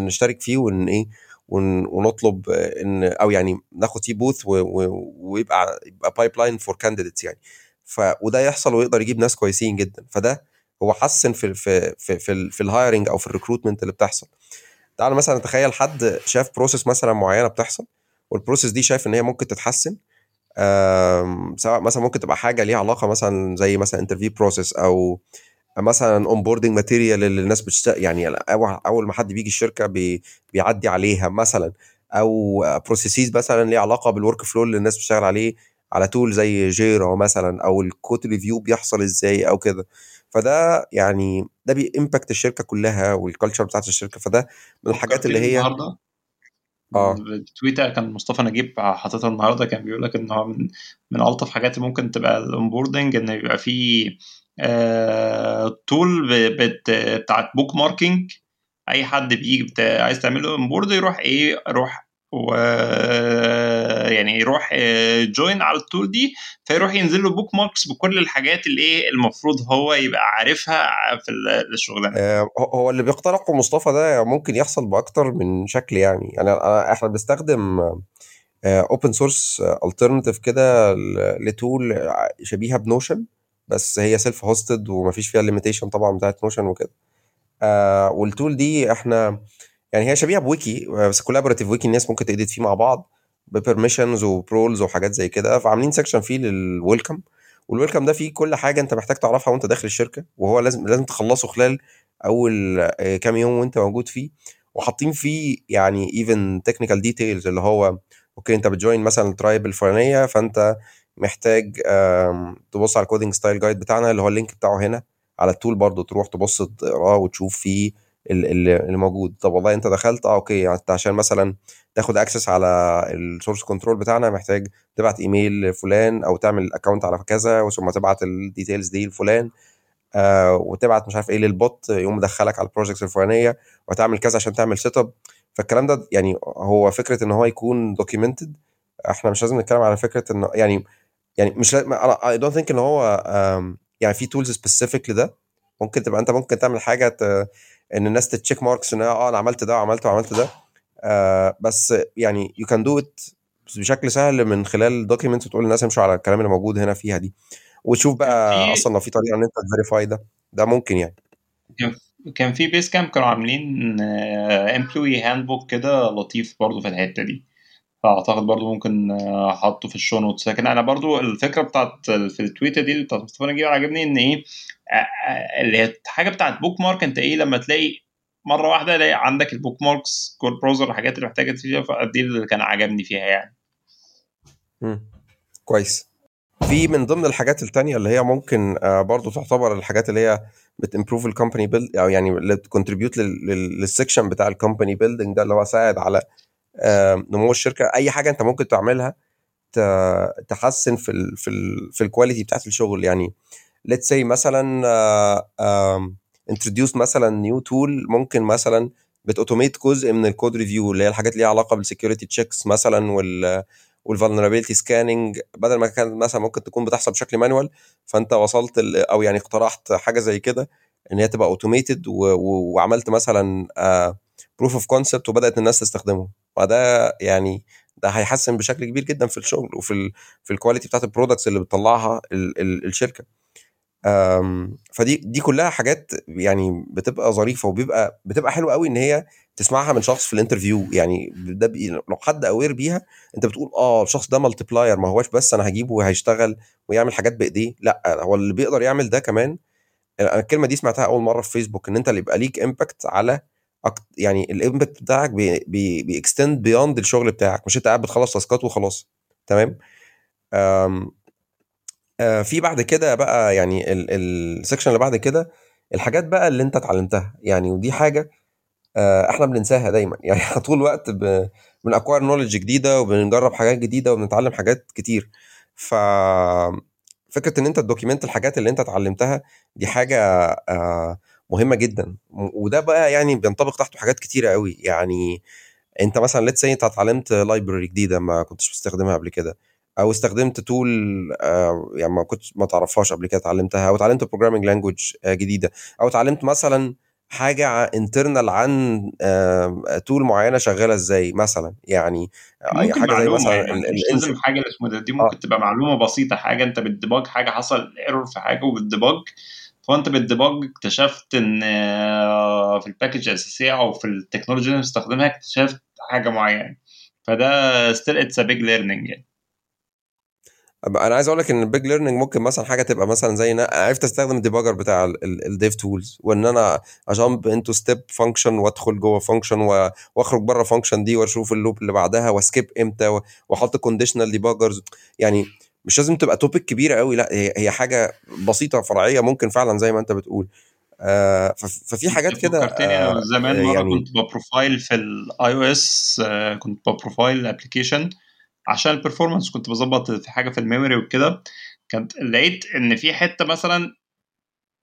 نشترك فيه ون إيه ونطلب إن أو يعني ناخد فيه booth ويبقى يبقى pipeline for candidates يعني. ف وده يحصل ويقدر يجيب ناس كويسين جدا. فده هو حسن في في في في, في ال hiring أو في ال recruitment اللي بتحصل. تعال مثلا تخيل حد شاف process مثلا معينة بتحصل وال process دي شايف إن هي ممكن تتحسن سواء مثلا ممكن تبقى حاجة ليها علاقة مثلا زي مثلا interview process أو مثلا onboarding material اللي الناس بتشتغل يعني أول ما حد بيجي الشركة بي بيعدي عليها مثلا أو processes مثلا ليها علاقة بال workflow اللي الناس بتشتغل عليه على tool زي Jira مثلا أو ال code review بيحصل إزاي أو كده. فده يعني ده بي impact الشركة كلها وال culture بتاعت الشركة فده من الحاجات اللي هي النهارده آه. تويتر كان مصطفى نجيب حاططها النهارده كان بيقول لك إن هو من من ألطف حاجات اللي ممكن تبقى ال onboarding إن يبقى آه tool بت بتاعت bookmarking أي حد بيجي عايز تعمل له onboard يروح إيه يروح و يعني يروح join على ال tool دي فيروح ينزل له bookmarks بكل الحاجات اللي إيه المفروض هو يبقى عارفها في الشغلانه آه هو اللي بيقترحه مصطفى ده ممكن يحصل بأكتر من شكل يعني. يعني إحنا بنستخدم open source alternative كده ل tool شبيهة ب Notion بس هي self hosted ومفيش فيها ال limitation طبعا بتاعت Notion وكده. آه وال tool دي إحنا يعني هي شبيهة بويكي بس collaborative wiki الناس ممكن ت edit فيه مع بعض ب permissions وب roles وحاجات زي كده فعاملين section فيه لل welcome وال welcome ده فيه كل حاجة أنت محتاج تعرفها وأنت داخل الشركة وهو لازم لازم تخلصه خلال أول آه، كام يوم وأنت موجود فيه وحاطين فيه يعني even technical details اللي هو okay أنت بت join مثلا ال tribe الفلانية فأنت محتاج تبص على ال coding style guide بتاعنا اللي هو ال link بتاعه هنا على ال tool برضو تروح تبص تقراه وتشوف فيه اللي موجود. طب والله انت دخلت آه okay. يعني أنت عشان مثلا تاخد access على ال source control بتاعنا محتاج تبعت ايميل لفلان أو تعمل account على كذا وثم تبعت ال details دي لفلان آه وتبعت مش عارف إيه لل bot يقوم مدخلك على ال projects الفلانية وتعمل كذا عشان تعمل setup فالكلام ده يعني هو فكرة إن هو يكون documented إحنا مش لازم نتكلم على فكرة إنه يعني يعني مش أنا I don't think إن هو يعني في tools specific لده. ممكن تبقى أنت ممكن تعمل حاجة. إن الناس ت check marks إن آه أنا عملت ده وعملت وعملت ده. آه بس يعني you can do it بشكل سهل من خلال documents وتقول للناس امشوا على الكلام اللي موجود هنا فيها دي. وتشوف بقى في أصلا لو في طريقة إن أنت ت verify ده ده ممكن يعني. كان في Basecamp كانوا عاملين employee handbook كده لطيف برضو في الحتة دي. فأعتقد برضو ممكن آه، أحطه في ال show notes لكن أنا برضو الفكرة بتاعت في ال tweet ة دي اللي بتاعت مصطفى نجيب عجبني إن إيه آه، آه، اللي هي حاجة بتاعت bookmark أنت إيه لما تلاقي مرة واحدة الاقي عندك ال bookmarks كل browser الحاجات اللي محتاجة فيها فدي اللي كان عجبني فيها يعني. مم. كويس. في من ضمن الحاجات التانية اللي هي ممكن برضو تعتبر الحاجات اللي هي بت improve ال company build أو يعني اللي بت contribute لل section بتاع ال company building ده اللي هو ساعد على نمو الشركة. أي حاجة أنت ممكن تعملها تحسن في ال في ال في ال quality بتاعت الشغل. يعني let's say مثلا introduce مثلا new tool ممكن مثلا بت automate جزء من ال code review اللي هي الحاجات اللي ليها علاقة بال security checks مثلا وال وال vulnerability scanning بدل ما كانت مثلا ممكن تكون بتحصل بشكل manual فأنت وصلت أو يعني اقترحت حاجة زي كده إن هي تبقى automated وعملت مثلا proof of concept وبدأت الناس تستخدمه. فده يعني ده هيحسن بشكل كبير جدا في الشغل وفي ال في ال quality بتاعت ال products اللي بتطلعها ال ال الشركة أم، فدي دي كلها حاجات يعني بتبقى ظريفة وبيبقى بتبقى حلوة قوي إن هي تسمعها من شخص في ال interview يعني ده لو حد aware بيها أنت بتقول آه الشخص ده multiplier ما هوش بس أنا هجيبه وهيشتغل ويعمل حاجات بإيديه لأ هو اللي بيقدر يعمل ده كمان أنا الكلمة دي سمعتها أول مرة في فيسبوك إن أنت اللي يبقى ليك impact على. يعني ال impact بتاعك بي بي بي extend beyond الشغل بتاعك مش أنت قاعد بتخلص task ات وخلاص تمام. آه، في بعد كده بقى يعني ال section اللي بعد كده الحاجات بقى اللي أنت اتعلمتها يعني ودي حاجة آه، إحنا بننساها دايما يعني إحنا طول الوقت. بن acquire knowledge جديدة وبنجرب حاجات جديدة وبنتعلم حاجات كتير ف فكرة إن أنت ت document الحاجات اللي أنت اتعلمتها دي حاجة آه، مهمة جدا. وده بقى يعني بينطبق تحته حاجات كتيرة قوي يعني أنت مثلا let's أنت اتعلمت library جديدة ما كنتش بتستخدمها قبل كده أو استخدمت tool يعني ما كنتش ما تعرفهاش قبل كده اتعلمتها أو اتعلمت programming language جديدة أو اتعلمت مثلا حاجة internal عن tool معينة شغالة إزاي مثلا. يعني ممكن حاجة زي مثلا يعني مش لازم حاجة اللي اسمه ده دي ممكن آه تبقى معلومة بسيطة حاجة أنت بت debug حاجة حصل error في حاجة وبت debug. فانت بال debug اكتشفت إن آه، في ال package الأساسية أو في التكنولوجيا اللي بنستخدمها اكتشفت حاجة معينة. فده still it's big learning يعني. أنا عايز أقول لك إن ال big learning ممكن مثلا حاجة تبقى مثلا زي إن أنا عرفت أستخدم ال debugger بتاع ال dev tools وإن أنا ا jump into step function وأدخل جوه function وأخرج بره function دي وأشوف ال loop اللي بعدها وأ skip إمتى وأحط conditional debuggers يعني مش لازم تبقى topic كبيرة قوي لأ هي هي حاجة بسيطة فرعية ممكن فعلا زي ما أنت بتقول. آه فف- ففي حاجات كده فكرتني أنا آه زمان مرة يعني كنت ب profile في ال iOS كنت ب profile ال application عشان ال performance كنت بظبط في حاجة في ال memory وكده. كانت لقيت إن في حتة مثلا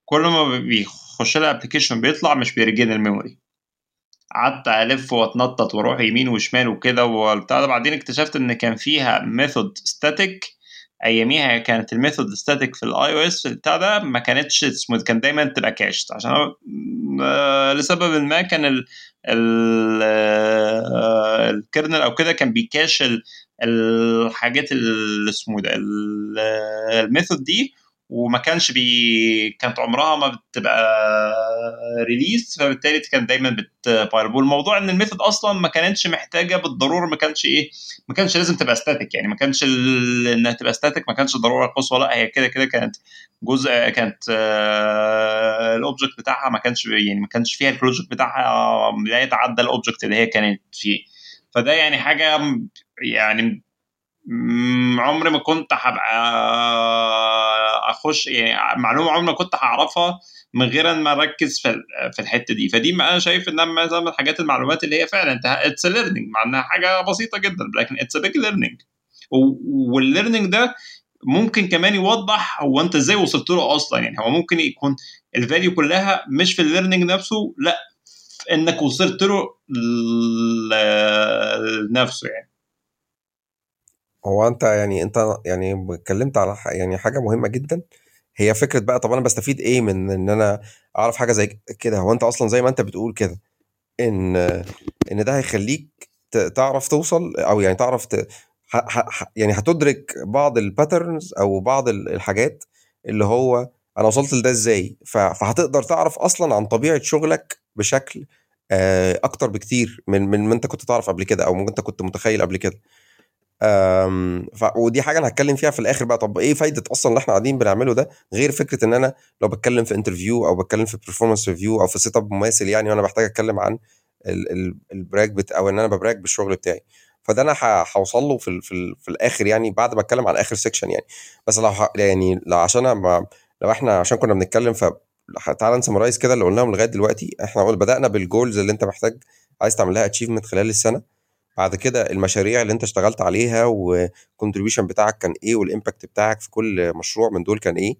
كل ما بيخش لها application بيطلع مش بيرجين ال memory. قعدت ألف وأتنطط وأروح يمين وشمال وكده وبتاع ده. بعدين اكتشفت إن كان فيها method static أياميها كانت ال method static في ال iOS بتاع ده ما كانتش سموث كان دايما تبقى cached عشان آه، لسبب ما كان ال ال آه، أو كده كان بي cache ال- الحاجات اللي اسمه ده ال- ال method دي. وما كانش بي كانت عمرها ما بتبقى release فبالتالي كان دايما بتبايربول. الموضوع إن ال method أصلا ما كانتش محتاجة بالضرورة ما كانش إيه ما كانش لازم تبقى static يعني ما كانش ال... إنها تبقى static ما كانش ضرورة قصوى لا هي كده كده كانت جزء كانت آه، ال object بتاعها ما كانش يعني ما كانش فيها ال project بتاعها لا يتعدى ال object اللي هي كانت فيه. فده يعني حاجة يعني عمري ما كنت هبقى أخش يعني معلومة عمري ما كنت هعرفها من غير ما أركز في في الحتة دي. فدي أنا شايف إنها مثلا من الحاجات المعلومات اللي هي فعلا انت it's learning مع إنها حاجة بسيطة جدا لكن it's big learning وال learning ده ممكن كمان يوضح هو أنت إزاي وصلت له أصلا. يعني هو ممكن يكون ال value كلها مش في ال learning نفسه لأ إنك وصلت له لنفسه يعني. هو أنت يعني أنت يعني اتكلمت على يعني حاجة مهمة جدا. هي فكرة بقى طب أنا بستفيد إيه من إن أنا أعرف حاجة زي كده؟ هو أنت أصلا زي ما أنت بتقول كده إن إن ده هيخليك تعرف توصل أو يعني تعرف ت... ح... ح... يعني هتدرك بعض الباترنز أو بعض الحاجات اللي هو أنا وصلت لده إزاي. ف... فهتقدر تعرف أصلا عن طبيعة شغلك بشكل أكتر بكتير من من ما أنت كنت تعرف قبل كده أو ممكن أنت كنت متخيل قبل كده. ف ودي حاجة أنا هتكلم فيها في الآخر بقى طب إيه فايدة أصلا اللي إحنا قاعدين بنعمله ده غير فكرة إن أنا لو بتكلم في interview أو بتكلم في performance review أو في setup مماثل يعني وأنا بحتاج أتكلم عن ال brag بت أو إن أنا ب brag بالشغل بتاعي. فده أنا هوصل له في في, في الآخر يعني بعد ما أتكلم عن آخر section يعني. بس لو يعني لو عشان ما لو إحنا عشان كنا بنتكلم ف تعالى ن summarize كده اللي قلناهم لغاية دلوقتي. إحنا بدأنا بال goals اللي أنت محتاج عايز تعمل لها achievement خلال السنة. بعد كده المشاريع اللي انت اشتغلت عليها وال contribution بتاعك كان إيه وال impact بتاعك في كل مشروع من دول كان إيه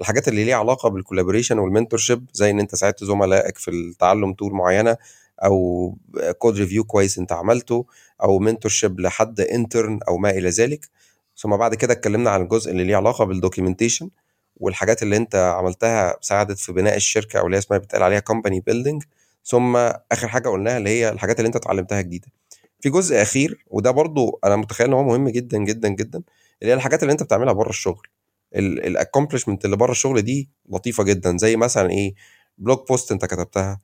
الحاجات اللي ليها علاقة بال collaboration وال mentorship زي ان انت ساعدت زملائك في التعلم tool معينة أو code review كويس انت عملته أو mentorship لحد intern أو ما إلى ذلك. ثم بعد كده اتكلمنا عن الجزء اللي ليه علاقة بال documentation والحاجات اللي انت عملتها ساعدت في بناء الشركة أو اللي اسمها بتقال عليها company building ثم آخر حاجة قلناها اللي هي الحاجات اللي انت اتعلمتها جديدة. في جزء أخير وده برضو أنا متخيل إن هو مهم جدا جدا جدا اللي هي الحاجات اللي أنت بتعملها بره الشغل. ال accomplishment اللي بره الشغل دي لطيفة جدا زي مثلا إيه blog post أنت كتبتها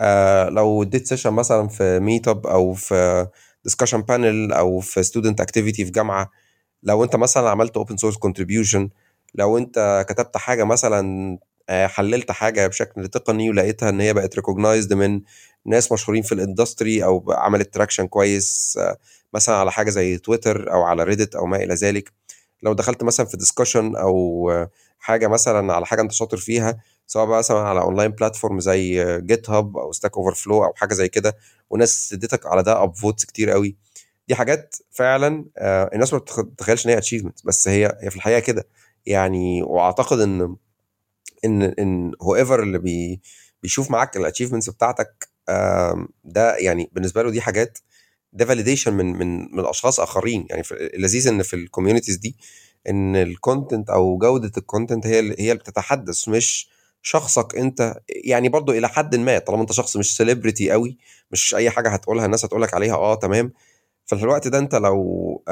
آه لو اديت session مثلا في meetup أو في discussion panel أو في student activity في جامعة لو أنت مثلا عملت open source contribution لو أنت كتبت حاجة مثلا حللت حاجة بشكل تقني ولقيتها إن هي بقت recognized من ناس مشهورين في ال industry أو عملت traction كويس آه، مثلا على حاجة زي تويتر أو على ريدت أو ما إلى ذلك. لو دخلت مثلا في discussion أو حاجة مثلا على حاجة أنت شاطر فيها سواء بقى مثلا على online platform زي GitHub أو Stack Overflow أو حاجة زي كده وناس اديتك على ده upvotes كتير قوي دي حاجات فعلا آه، الناس ما بتتخيلش إن هي achievement بس هي هي في الحقيقة كده. يعني وأعتقد إن إن إن whoever اللي بي بيشوف معاك ال achievements بتاعتك ده يعني بالنسبة له دي حاجات ده validation من من من أشخاص آخرين. يعني اللذيذ إن في ال communities دي إن ال content أو جودة ال content هي هي اللي بتتحدث مش شخصك أنت. يعني برضو إلى حد ما طالما أنت شخص مش celebrity قوي مش أي حاجة هتقولها الناس هتقولك عليها آه تمام. في الوقت ده أنت لو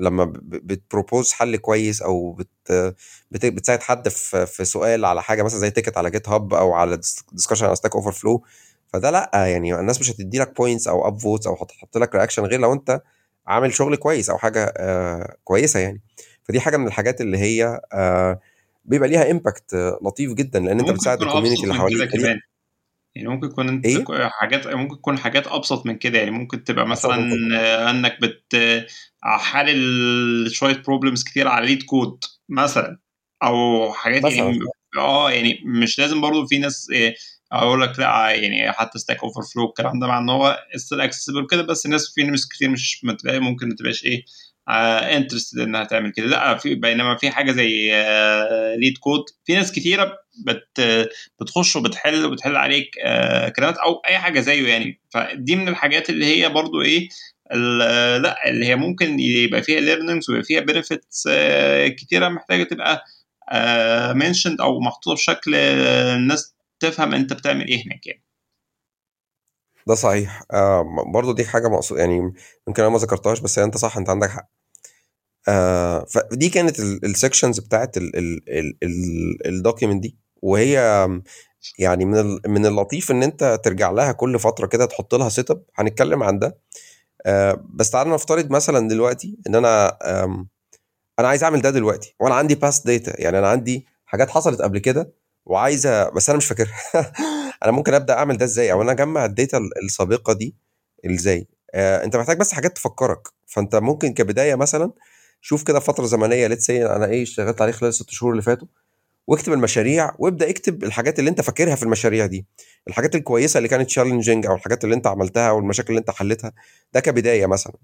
لما بت propose حل كويس أو بت بتساعد حد في في سؤال على حاجة مثلا زي ticket على GitHub أو على discussion على Stack Overflow فده لأ يعني الناس مش هتدي لك points أو upvotes أو هتحط لك reaction غير لو أنت عامل شغل كويس أو حاجة آه كويسة يعني. فدي حاجة من الحاجات اللي هي آه بيبقى ليها impact لطيف جدا لأن أنت بتساعد ال community اللي حواليك. يعني ممكن يكون انت إيه؟ حاجات ممكن تكون حاجات أبسط من كده يعني ممكن تبقى مثلا إنك بت حلل شوية problems كتير على LeetCode مثلا أو حاجات يعني مثلا. يعني آه يعني مش لازم برضو في ناس إيه أقول لك لأ يعني حتى Stack Overflow الكلام ده مع إن هو still accessible كده بس الناس في ناس كتير مش ممكن ما تبقاش إيه interested آه إنها تعمل كده. لا في بينما في حاجة زي آه LeetCode في ناس كتيرة بت بتخش وبتحل وبتحل عليك آه كلمات أو أي حاجة زيه يعني. فدي من الحاجات اللي هي برضو إيه لا اللي هي ممكن يبقى فيها learnings ويبقى فيها benefits آه كتيرة محتاجة تبقى mentioned آه أو محطوطة بشكل الناس تفهم أنت بتعمل إيه هناك يعني. ده صحيح. آه برضو دي حاجة مقصود يعني يمكن أنا ما ذكرتهاش بس أنت صح أنت عندك حق. آه فدي كانت ال sections بتاعت ال document دي. وهي يعني من من اللطيف إن أنت ترجع لها كل فترة كده تحط لها setup هنتكلم عن ده. آه بس تعالى نفترض مثلا دلوقتي إن أنا أنا عايز أعمل ده دلوقتي. وأنا عندي past data يعني أنا عندي حاجات حصلت قبل كده وعايزه بس أنا مش فاكرها. أنا ممكن أبدأ أعمل ده إزاي؟ أو أنا أجمع ال data السابقة دي إزاي؟ آه أنت محتاج بس حاجات تفكرك. فأنت ممكن كبداية مثلا شوف كده فترة زمنية let's say أنا إيه اشتغلت عليه خلال الست شهور اللي فاتوا واكتب المشاريع وابدأ اكتب الحاجات اللي أنت فاكرها في المشاريع دي. الحاجات الكويسة اللي كانت challenging أو الحاجات اللي أنت عملتها أو المشاكل اللي أنت حلتها ده كبداية مثلا.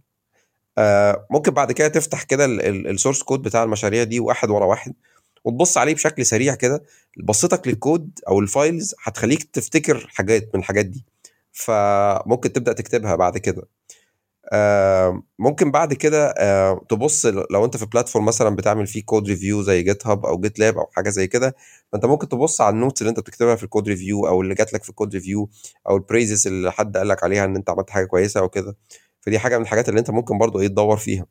آه ممكن بعد كده تفتح كده ال source code بتاع المشاريع دي واحد ورا واحد وتبص عليه بشكل سريع كده بصيتك للكود أو ال files هتخليك تفتكر حاجات من الحاجات دي. فممكن تبدأ تكتبها بعد كده. ممكن بعد كده آه تبص لو انت في platform مثلا بتعمل فيه code review زي GitHub أو GitLab أو حاجة زي كده فأنت ممكن تبص على ال notes اللي انت بتكتبها في ال code review أو اللي جات لك في ال code review أو ال praises اللي حد قال لك عليها إن أنت عملت حاجة كويسة أو كده. فدي حاجة من الحاجات اللي انت ممكن برضو إيه تدور فيها.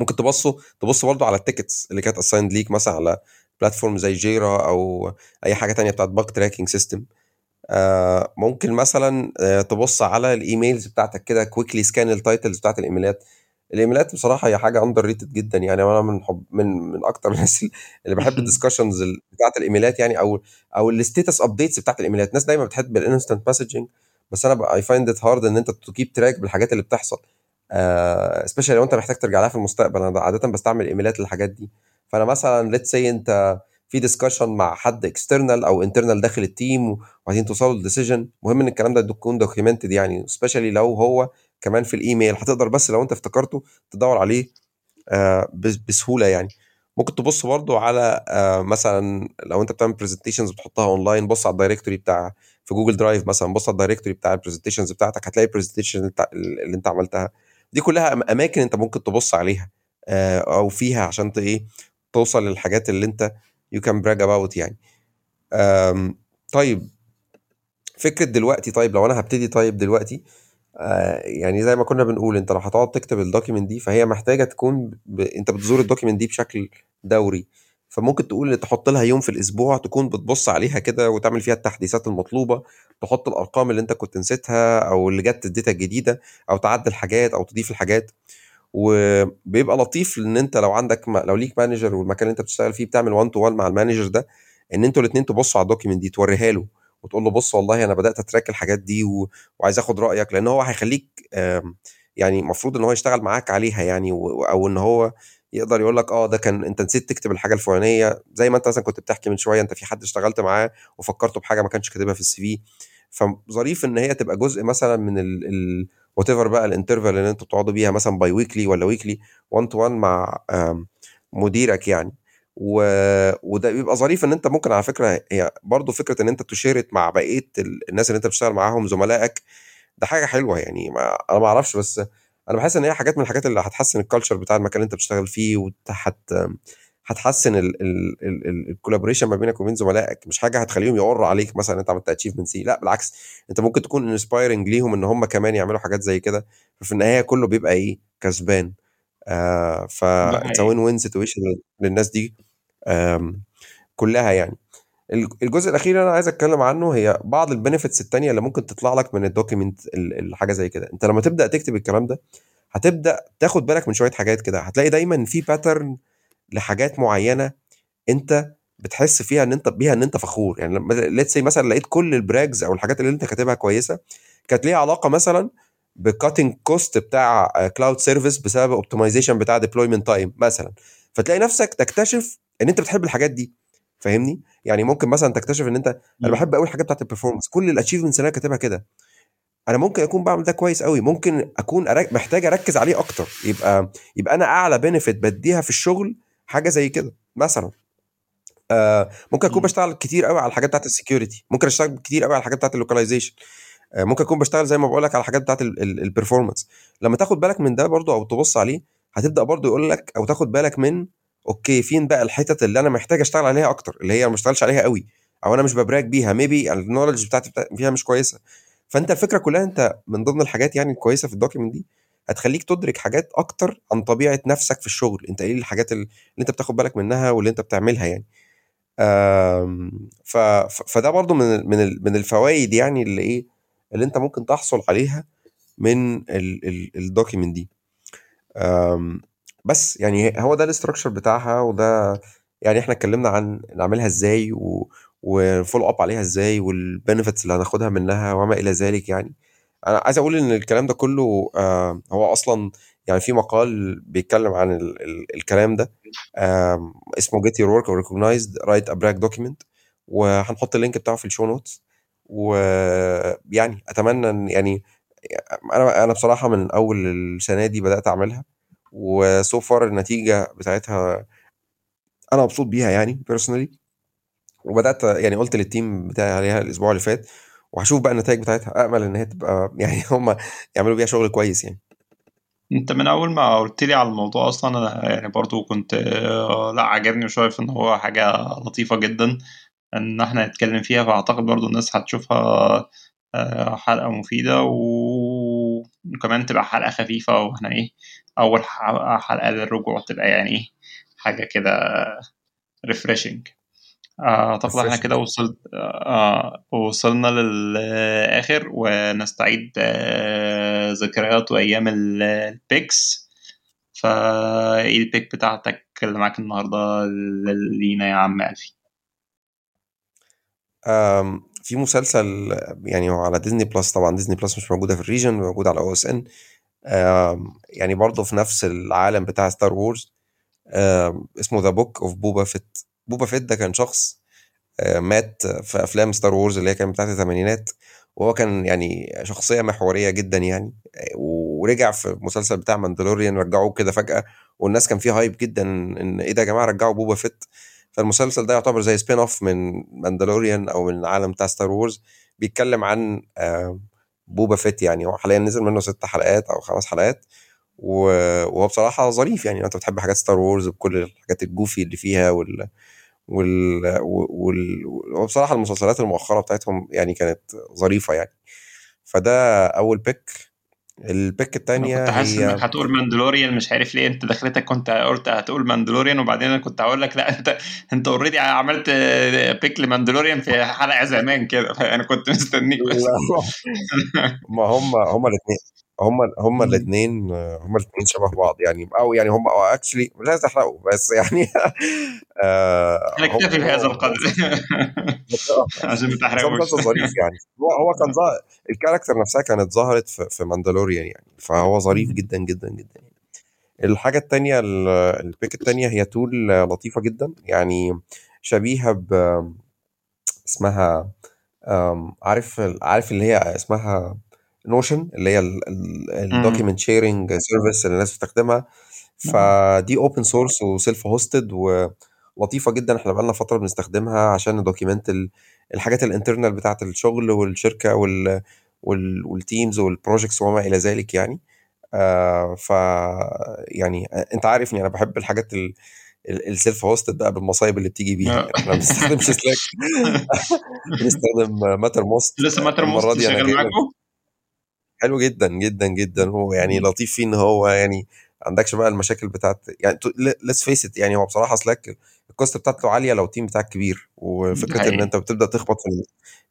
ممكن تبصوا تبص برضو على ال tickets اللي كانت assigned ليك مثلا على platform زي Jira أو أي حاجة تانية بتاعت bug tracking system ممكن مثلا آه تبص على ال emails بتاعتك كده quickly scan ال titles بتاعت الإيميلات. الإيميلات بصراحة هي حاجة underrated جدا يعني أنا من حب من من أكتر الناس اللي بحب ال discussions بتاعت الإيميلات يعني أو أو ال status updates بتاعت الإيميلات. الناس دايما بتحب ال instant messaging بس أنا I find it hard إن أنت ت keep track بالحاجات اللي بتحصل. especially لو أنت محتاج ترجع لها في المستقبل. أنا عاده بستعمل إيميلات للحاجات دي. فأنا مثلا let's say أنت في discussion مع حد external أو internal داخل ال team وعايزين توصلوا ل decision مهم إن الكلام ده يكون documented يعني especially لو هو كمان في الإيميل. هتقدر بس لو أنت افتكرته تدور عليه آه بسهولة يعني. ممكن تبص برضو على آه مثلا لو أنت بتعمل presentations بتحطها اونلاين بص على ال directory بتاع في Google Drive مثلا بص على ال directory بتاع ال presentations بتاعتك هتلاقي ال presentation اللي, انت عملتها. دي كلها أماكن أنت ممكن تبص عليها آه أو فيها عشان إيه توصل للحاجات اللي أنت you can brag about يعني. طيب فكرة دلوقتي طيب لو أنا هبتدي طيب دلوقتي آه يعني زي ما كنا بنقول أنت لو هتقعد تكتب ال document دي فهي محتاجة تكون ب... أنت بتزور ال document دي بشكل دوري. فممكن تقول تحط لها يوم في الأسبوع تكون بتبص عليها كده وتعمل فيها التحديثات المطلوبة تحط الأرقام اللي أنت كنت نسيتها أو اللي جت ال data الجديدة أو تعدل حاجات أو تضيف الحاجات. وبيبقى لطيف إن أنت لو عندك لو ليك manager والمكان اللي أنت بتشتغل فيه بتعمل 1 to 1 مع ال manager ده إن أنتوا الاثنين تبصوا على ال document دي توريها له وتقول له بص والله أنا بدأت أ track الحاجات دي و... وعايز آخد رأيك لأن هو هيخليك يعني المفروض إن هو يشتغل معاك عليها يعني و... أو إن هو يقدر يقول لك آه ده كان أنت نسيت تكتب الحاجة الفلانية زي ما أنت مثلا كنت بتحكي من شوية أنت في حد اشتغلت معاه وفكرته بحاجة ما كانش كاتبها في السي في فظريف إن هي تبقى جزء مثلا من ال... whatever بقى ال interval اللي أنتوا بتقعدوا بيها مثلا bi-weekly ولا weekly 1 to 1 مع مديرك يعني. و... وده بيبقى ظريف إن أنت ممكن على فكرة هي برضه فكرة إن أنت ت share ت مع بقية الناس اللي أنت بتشتغل معاهم زملائك ده حاجة حلوة يعني. ما أنا ما أعرفش بس أنا بحس إن هي حاجات من الحاجات اللي هتحسن ال culture بتاع المكان اللي أنت بتشتغل فيه وهت هتحسن ال collaboration ما بينك وبين زملائك. مش حاجة هتخليهم يقروا عليك مثلا أنت عملت achievement C لا بالعكس. أنت ممكن تكون inspiring ليهم إن هم كمان يعملوا حاجات زي كده. ففي النهاية كله بيبقى إيه؟ كسبان. آه ف win-win situation للناس دي. كلها يعني. الجزء الأخير اللي أنا عايز أتكلم عنه هي بعض ال benefits التانية اللي ممكن تطلع لك من ال document الحاجة زي كده. أنت لما تبدأ تكتب الكلام ده هتبدأ تاخد بالك من شوية حاجات كده. هتلاقي دايما في pattern لحاجات معينة أنت بتحس فيها إن أنت بيها إن أنت فخور. يعني لما let's say مثلا لقيت كل ال brags أو الحاجات اللي أنت كاتبها كويسة كانت ليها علاقة مثلا ب cutting cost بتاع cloud service بسبب optimization بتاع deployment time مثلا. فتلاقي نفسك تكتشف إن أنت بتحب الحاجات دي. فاهمني؟ يعني ممكن مثلا تكتشف إن أنت أنا بحب قوي الحاجات بتاعت ال performance كل ال achievements اللي أنا كاتبها كده. أنا ممكن أكون بعمل ده كويس قوي ممكن أكون. محتاج أركز عليه أكتر. يبقى يبقى أنا أعلى benefit بديها في الشغل حاجة زي كده مثلا. آه ممكن أكون بشتغل كتير قوي على الحاجات بتاعت ال security ممكن أشتغل كتير قوي على الحاجات بتاعت ال localization آه ممكن أكون بشتغل زي ما بقول لك على الحاجات بتاعت ال performance لما تاخد بالك من ده برضو أو تبص عليه هتبدأ برضو يقول لك أو تاخد بالك من okay فين بقى الحتت اللي أنا محتاج أشتغل عليها أكتر اللي هي ما اشتغلش عليها قوي أو أنا مش ب brag بيها. maybe ال knowledge بتاعتي فيها مش كويسة. فأنت الفكرة كلها أنت من ضمن الحاجات يعني الكويسة في ال document دي هتخليك تدرك حاجات أكتر عن طبيعة نفسك في الشغل أنت إيه الحاجات اللي أنت بتاخد بالك منها واللي أنت بتعملها يعني. آم، ف... فده برضو من من من الفوائد يعني اللي إيه اللي أنت ممكن تحصل عليها من ال document دي. آم، بس يعني هو ده ال structure بتاعها وده يعني إحنا اتكلمنا عن نعملها إزاي و follow up عليها إزاي وال benefits اللي هناخدها منها وما إلى ذلك يعني. أنا عايز أقول إن الكلام ده كله آه هو أصلا يعني في مقال بيتكلم عن ال ال الكلام ده آه اسمه get your work recognized write a brag document وهنحط ال link بتاعه في ال show notes. ويعني أتمنى إن يعني أنا أنا بصراحة من أول السنة دي بدأت أعملها و so far النتيجة بتاعتها أنا مبسوط بيها يعني personally وبدأت يعني قلت لل team بتاعي عليها الأسبوع اللي فات وهشوف بقى النتائج بتاعتها. امل إن هي تبقى يعني هم يعملوا بيها شغل كويس يعني. أنت من أول ما قلت لي على الموضوع أصلا أنا يعني برضو كنت آه، لأ عجبني وشايف إن هو حاجة لطيفة جدا إن إحنا نتكلم فيها. فأعتقد برضو الناس هتشوفها آه، حلقة مفيدة وكمان تبقى حلقة خفيفة وإحنا إيه أول حلقة للرجوع تبقى يعني إيه حاجة كده refreshing اعتقد إحنا refreshing كده وصلت آه وصلنا للآخر ونستعيد آه ذكريات وأيام ال- ال picks فإيه ال pick بتاعتك اللي معاك النهارده لينا يا عم ألفي؟ آم، في مسلسل يعني على ديزني بلس طبعا ديزني بلس مش موجودة في ال region موجود على OSN يعني برضه في نفس العالم بتاع ستار وورز اسمه The Book of Boba Fett بوبا فيت ده كان شخص آه، مات في أفلام ستار وورز اللي هي كانت بتاعت الثمانينات وهو كان يعني شخصية محورية جدا يعني آه، ورجع في المسلسل بتاع ماندلوريان رجعوه كده فجأة والناس كان فيه hype جدا إن إيه ده يا جماعة رجعوا بوبا فيت. فالمسلسل ده يعتبر زي spin-off من ماندلوريان أو من العالم بتاع ستار وورز بيتكلم عن آه، بوبا فيت يعني. هو حاليا نزل منه ست حلقات أو خمس حلقات وهو بصراحة ظريف يعني. أنت بتحب حاجات ستار وورز بكل الحاجات ال goofy اللي فيها وال وال وال وبصراحه المسلسلات المؤخرة بتاعتهم يعني كانت ظريفة يعني. فده أول pick ال pick أنا التانية كنت حاسس إنك هتقول ماندلوريان مش عارف ليه أنت دخلتك كنت قلت هتقول ماندلوريان وبعدين أنا كنت هقول لك لأ أنت أنت already عملت pick لماندلوريان في حلقة زمان كده فأنا كنت مستنيك بس. ما هم هم الاثنين هم هم الاثنين هم الاثنين شبه بعض يعني أو يعني هم actually مش عايز أحرقه بس يعني آه، هم هنكتفي بهذا القدر. عشان ما تحرقوش. ظريف يعني. هو هو كان ال character نفسها كانت ظهرت في, في ماندالوريان يعني فهو ظريف جدا جدا جدا يعني. الحاجة التانية ال- ال pick التانية هي tool لطيفة جدا يعني شبيهة ب اسمها عارف عارف اللي هي اسمها Notion اللي هي ال document sharing service اللي الناس بتستخدمها. فدي open source و self-hosted ولطيفة جدا. إحنا بقالنا فترة بنستخدمها عشان ن document ال- الحاجات ال internal بتاعة الشغل والشركة وال وال وال teams وال projects وما إلى ذلك يعني. آه ف يعني أنت عارفني أنا بحب الحاجات ال self hosted بقى بالمصايب اللي بتيجي بيها. يعني إحنا ما بنستخدمش Slack بنستخدم Mattermost لسه Mattermost شغال معاكم؟ حلو جدا جدا جدا. هو يعني لطيف فيه إن هو يعني ما عندكش بقى المشاكل بتاعت يعني let's face it يعني هو بصراحة Slack ال cost بتاعته عالية لو ال team بتاعك كبير. وفكرة إن أنت بتبدأ تخبط في ال-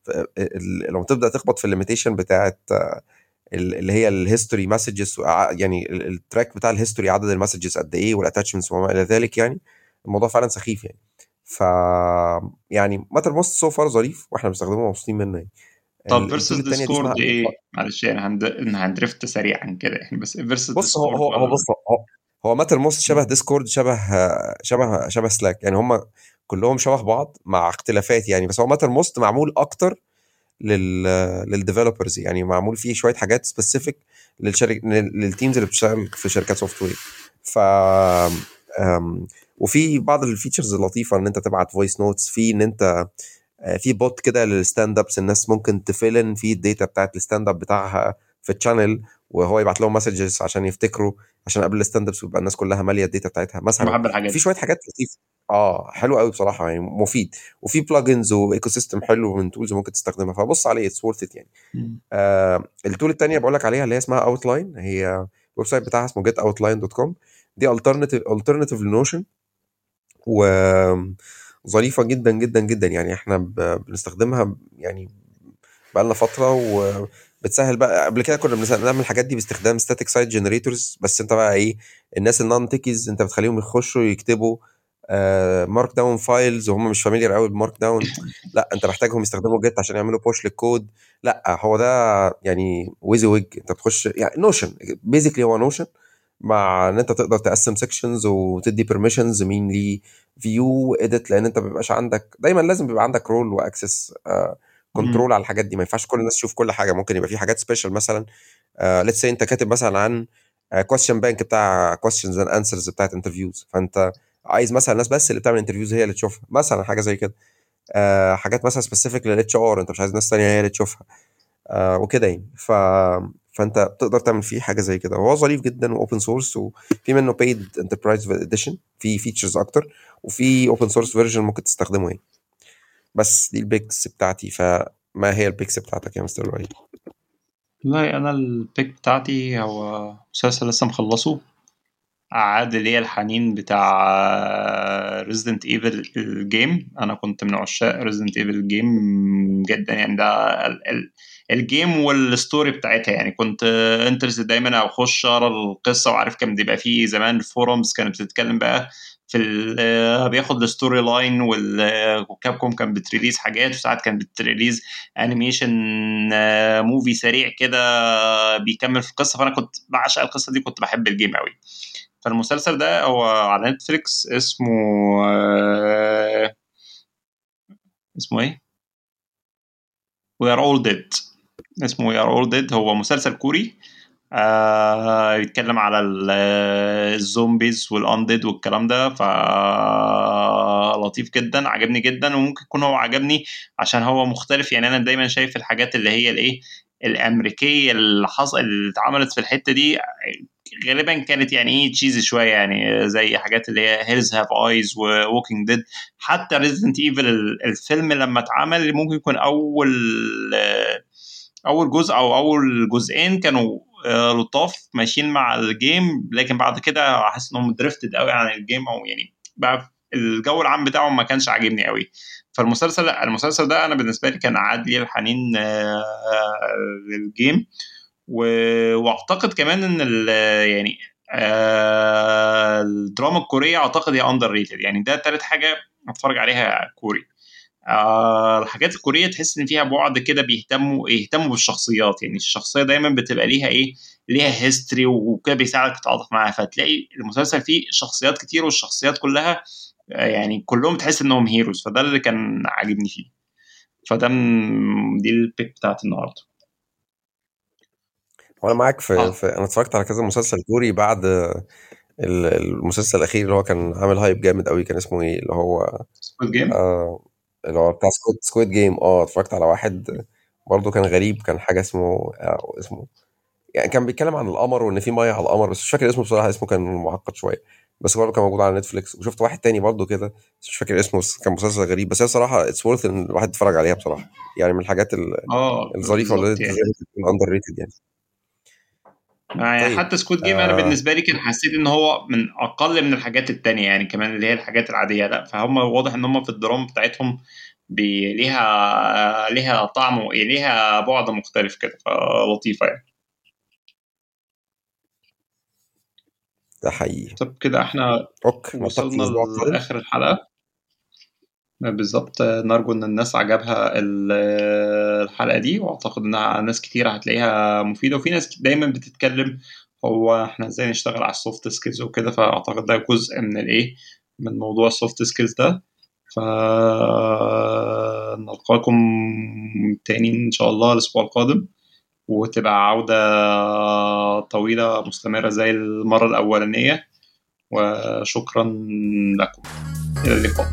في ال- لما تبدا تخبط في ال limitation بتاعت ال- اللي هي ال history messages يعني ال- ال track بتاع ال history عدد ال messages قد إيه وال attachments وما إلى ذلك يعني الموضوع فعلا سخيف يعني. ف يعني Mattermost so far ظريف وإحنا بنستخدمه مبسوطين منه يعني. طب اسمها Discord إيه؟ معلش يعني هند... هن drift سريعا كده. يعني بس versus بص هو هو هو بص هو هو Mattermost شبه Discord شبه شبه شبه Slack يعني هم كلهم شبه بعض مع اختلافات يعني بس هو Mattermost معمول أكتر لل لل developers يعني معمول فيه شوية حاجات specific للشرك لل teams اللي بتشتغل في شركات software ف وفي بعض ال features اللطيفه إن أنت تبعت voice notes في إن أنت في bot كده لل stand ups الناس ممكن ت fill في ال data بتاعت ال stand up بتاعها في ال channel وهو يبعت لهم messages عشان يفتكروا عشان قبل ال stand ups يبقى الناس كلها مالية ال data بتاعتها. مثلا بحب الحاجات في شوية حاجات لطيفة. آه حلو قوي بصراحة يعني مفيد. وفي plugins و ecosystem حلو من tools ممكن تستخدمها. فبص عليه it's worth يعني. آه ال tool التانية بقول لك عليها اللي هي اسمها Outline هي ال website بتاعها اسمه getoutline.com دي alternative alternative ل Notion وظريفه جدا جدا جدا. يعني إحنا ب- بنستخدمها يعني بقالنا فترة وبتسهل بقى. قبل كده كنا بنعمل الحاجات دي باستخدام static site generators. بس أنت بقى إيه الناس ال non techies أنت بتخليهم يخشوا يكتبوا Markdown files وهم مش familiar قوي ب Markdown لأ أنت محتاجهم يستخدموا Git عشان يعملوا push لل code لأ هو ده يعني WYSIWYG أنت بتخش يعني Notion basically هو Notion مع إن أنت تقدر تقسم sections وتدي permissions مين ليه view edit لأن أنت ما بيبقاش عندك دايما لازم بيبقى عندك role access control على الحاجات دي. ما ينفعش كل الناس تشوف كل حاجة. ممكن يبقى في حاجات special مثلا let's say أنت كاتب مثلا عن question bank بتاع questions and answers بتاعت interviews فأنت عايز مثلا الناس بس اللي بتعمل interviews هي اللي تشوفها. مثلا حاجة زي كده. آه حاجات مثلا specific لل HR أنت مش عايز ناس ثانية هي اللي تشوفها. آه وكده يعني. ف فانت بتقدر تعمل فيه حاجة زي كده. وهو ظريف جدا و open source وفي منه paid enterprise edition في features أكتر وفي open source version ممكن تستخدمه يعني. بس دي ال picks بتاعتي. فما هي ال picks بتاعتك يا مستر لؤي؟ والله أنا ال pick بتاعتي هو مسلسل لسه مخلصه. عاد ليا الحنين بتاع Resident Evil ال game أنا كنت من عشاق Resident Evil ال game جدا يعني. ده ال game وال story بتاعتها يعني. كنت interested دايما أخش أقرأ القصة وعارف كان بيبقى فيه. زمان ال forums كانت بتتكلم بقى في ال- بياخد ال storyline و Capcom كان بت release حاجات وساعات كان بت release animation movie سريع كده بيكمل في القصة. فأنا كنت بعشق القصة دي كنت بحب ال game قوي فالمسلسل ده هو على Netflix اسمه آه، اسمه إيه؟ We are all dead. اسمه are all dead هو مسلسل كوري. آه بيتكلم على ال- ال zombies وال undead والكلام ده ف لطيف جدا عجبني جدا وممكن يكون هو عجبني عشان هو مختلف. يعني أنا دايما شايف الحاجات اللي هي الإيه الأمريكية اللي حصل اللي اتعملت في الحتة دي غالبا كانت يعني إيه cheesy شوية يعني زي حاجات اللي هي Hills Have Eyes و Walking Dead حتى Resident Evil الفيلم لما اتعمل ممكن يكون أول آه، أول جزء أو أول جزئين كانوا آه، لطاف ماشيين مع ال game لكن بعد كده حاسس إنهم drifted قوي عن ال game أو يعني بقى الجو العام بتاعهم ما كانش عاجبني قوي فالمسلسل المسلسل ده أنا بالنسبة لي كان عاد الحنين آه، لل game و- وأعتقد كمان إن يعني آه، الدراما الكورية أعتقد هي underrated يعني ده تالت حاجة أتفرج عليها كوري. آه الحاجات الكورية تحس إن فيها بعد كده بيهتموا يهتموا بالشخصيات. يعني الشخصية دايما بتبقى ليها إيه؟ ليها history وكده بيساعدك تتعاطف معاها. فتلاقي المسلسل فيه شخصيات كتير والشخصيات كلها آه، يعني كلهم تحس إنهم heroes فده اللي كان عاجبني فيه. فده دي ال pick بتاعت النهارده. وأنا معاك في, آه. في أنا اتفرجت على كذا مسلسل كوري بعد ال- المسلسل الأخير اللي هو كان عامل hype جامد قوي كان اسمه إيه؟ اللي هو Squid Game آه اللي هو بتاع Squid Squid Game آه اتفرجت على واحد برضه كان غريب كان حاجة اسمه آه اسمه يعني كان بيتكلم عن القمر وإن في مية على القمر بس مش فاكر اسمه بصراحة اسمه كان معقد شوية بس برضه كان موجود على Netflix وشفت واحد تاني برضه كده بس مش فاكر اسمه بس كان مسلسل غريب بس هي صراحة it's worth إن الواحد يتفرج عليها بصراحة يعني من الحاجات ال- الظريفة واللي بالظبط يعني. underrated يعني. يعني طيب حتى Squid Game أنا آه. بالنسبة لي كان حسيت إن هو من أقل من الحاجات التانية يعني كمان اللي هي الحاجات العادية لأ فهم واضح إن هم في الدراما بتاعتهم بي ليها ليها طعم و- ليها بعد مختلف كده فلطيفة يعني. ده حقيقي. طب كده إحنا okay وصلنا لاخر الحلقة. بالظبط نرجو إن الناس عجبها ال- الحلقة دي وأعتقد إنها ناس كتير هتلاقيها مفيدة وفي ناس دايما بتتكلم هو إحنا إزاي نشتغل على ال soft skills وكده؟ فأعتقد ده جزء من الإيه؟ من موضوع ال soft skills ده. فنلقاكم تاني إن شاء الله الأسبوع القادم وتبقى عودة طويلة مستمرة زي المرة الأولانية. وشكرا لكم. إلى اللقاء.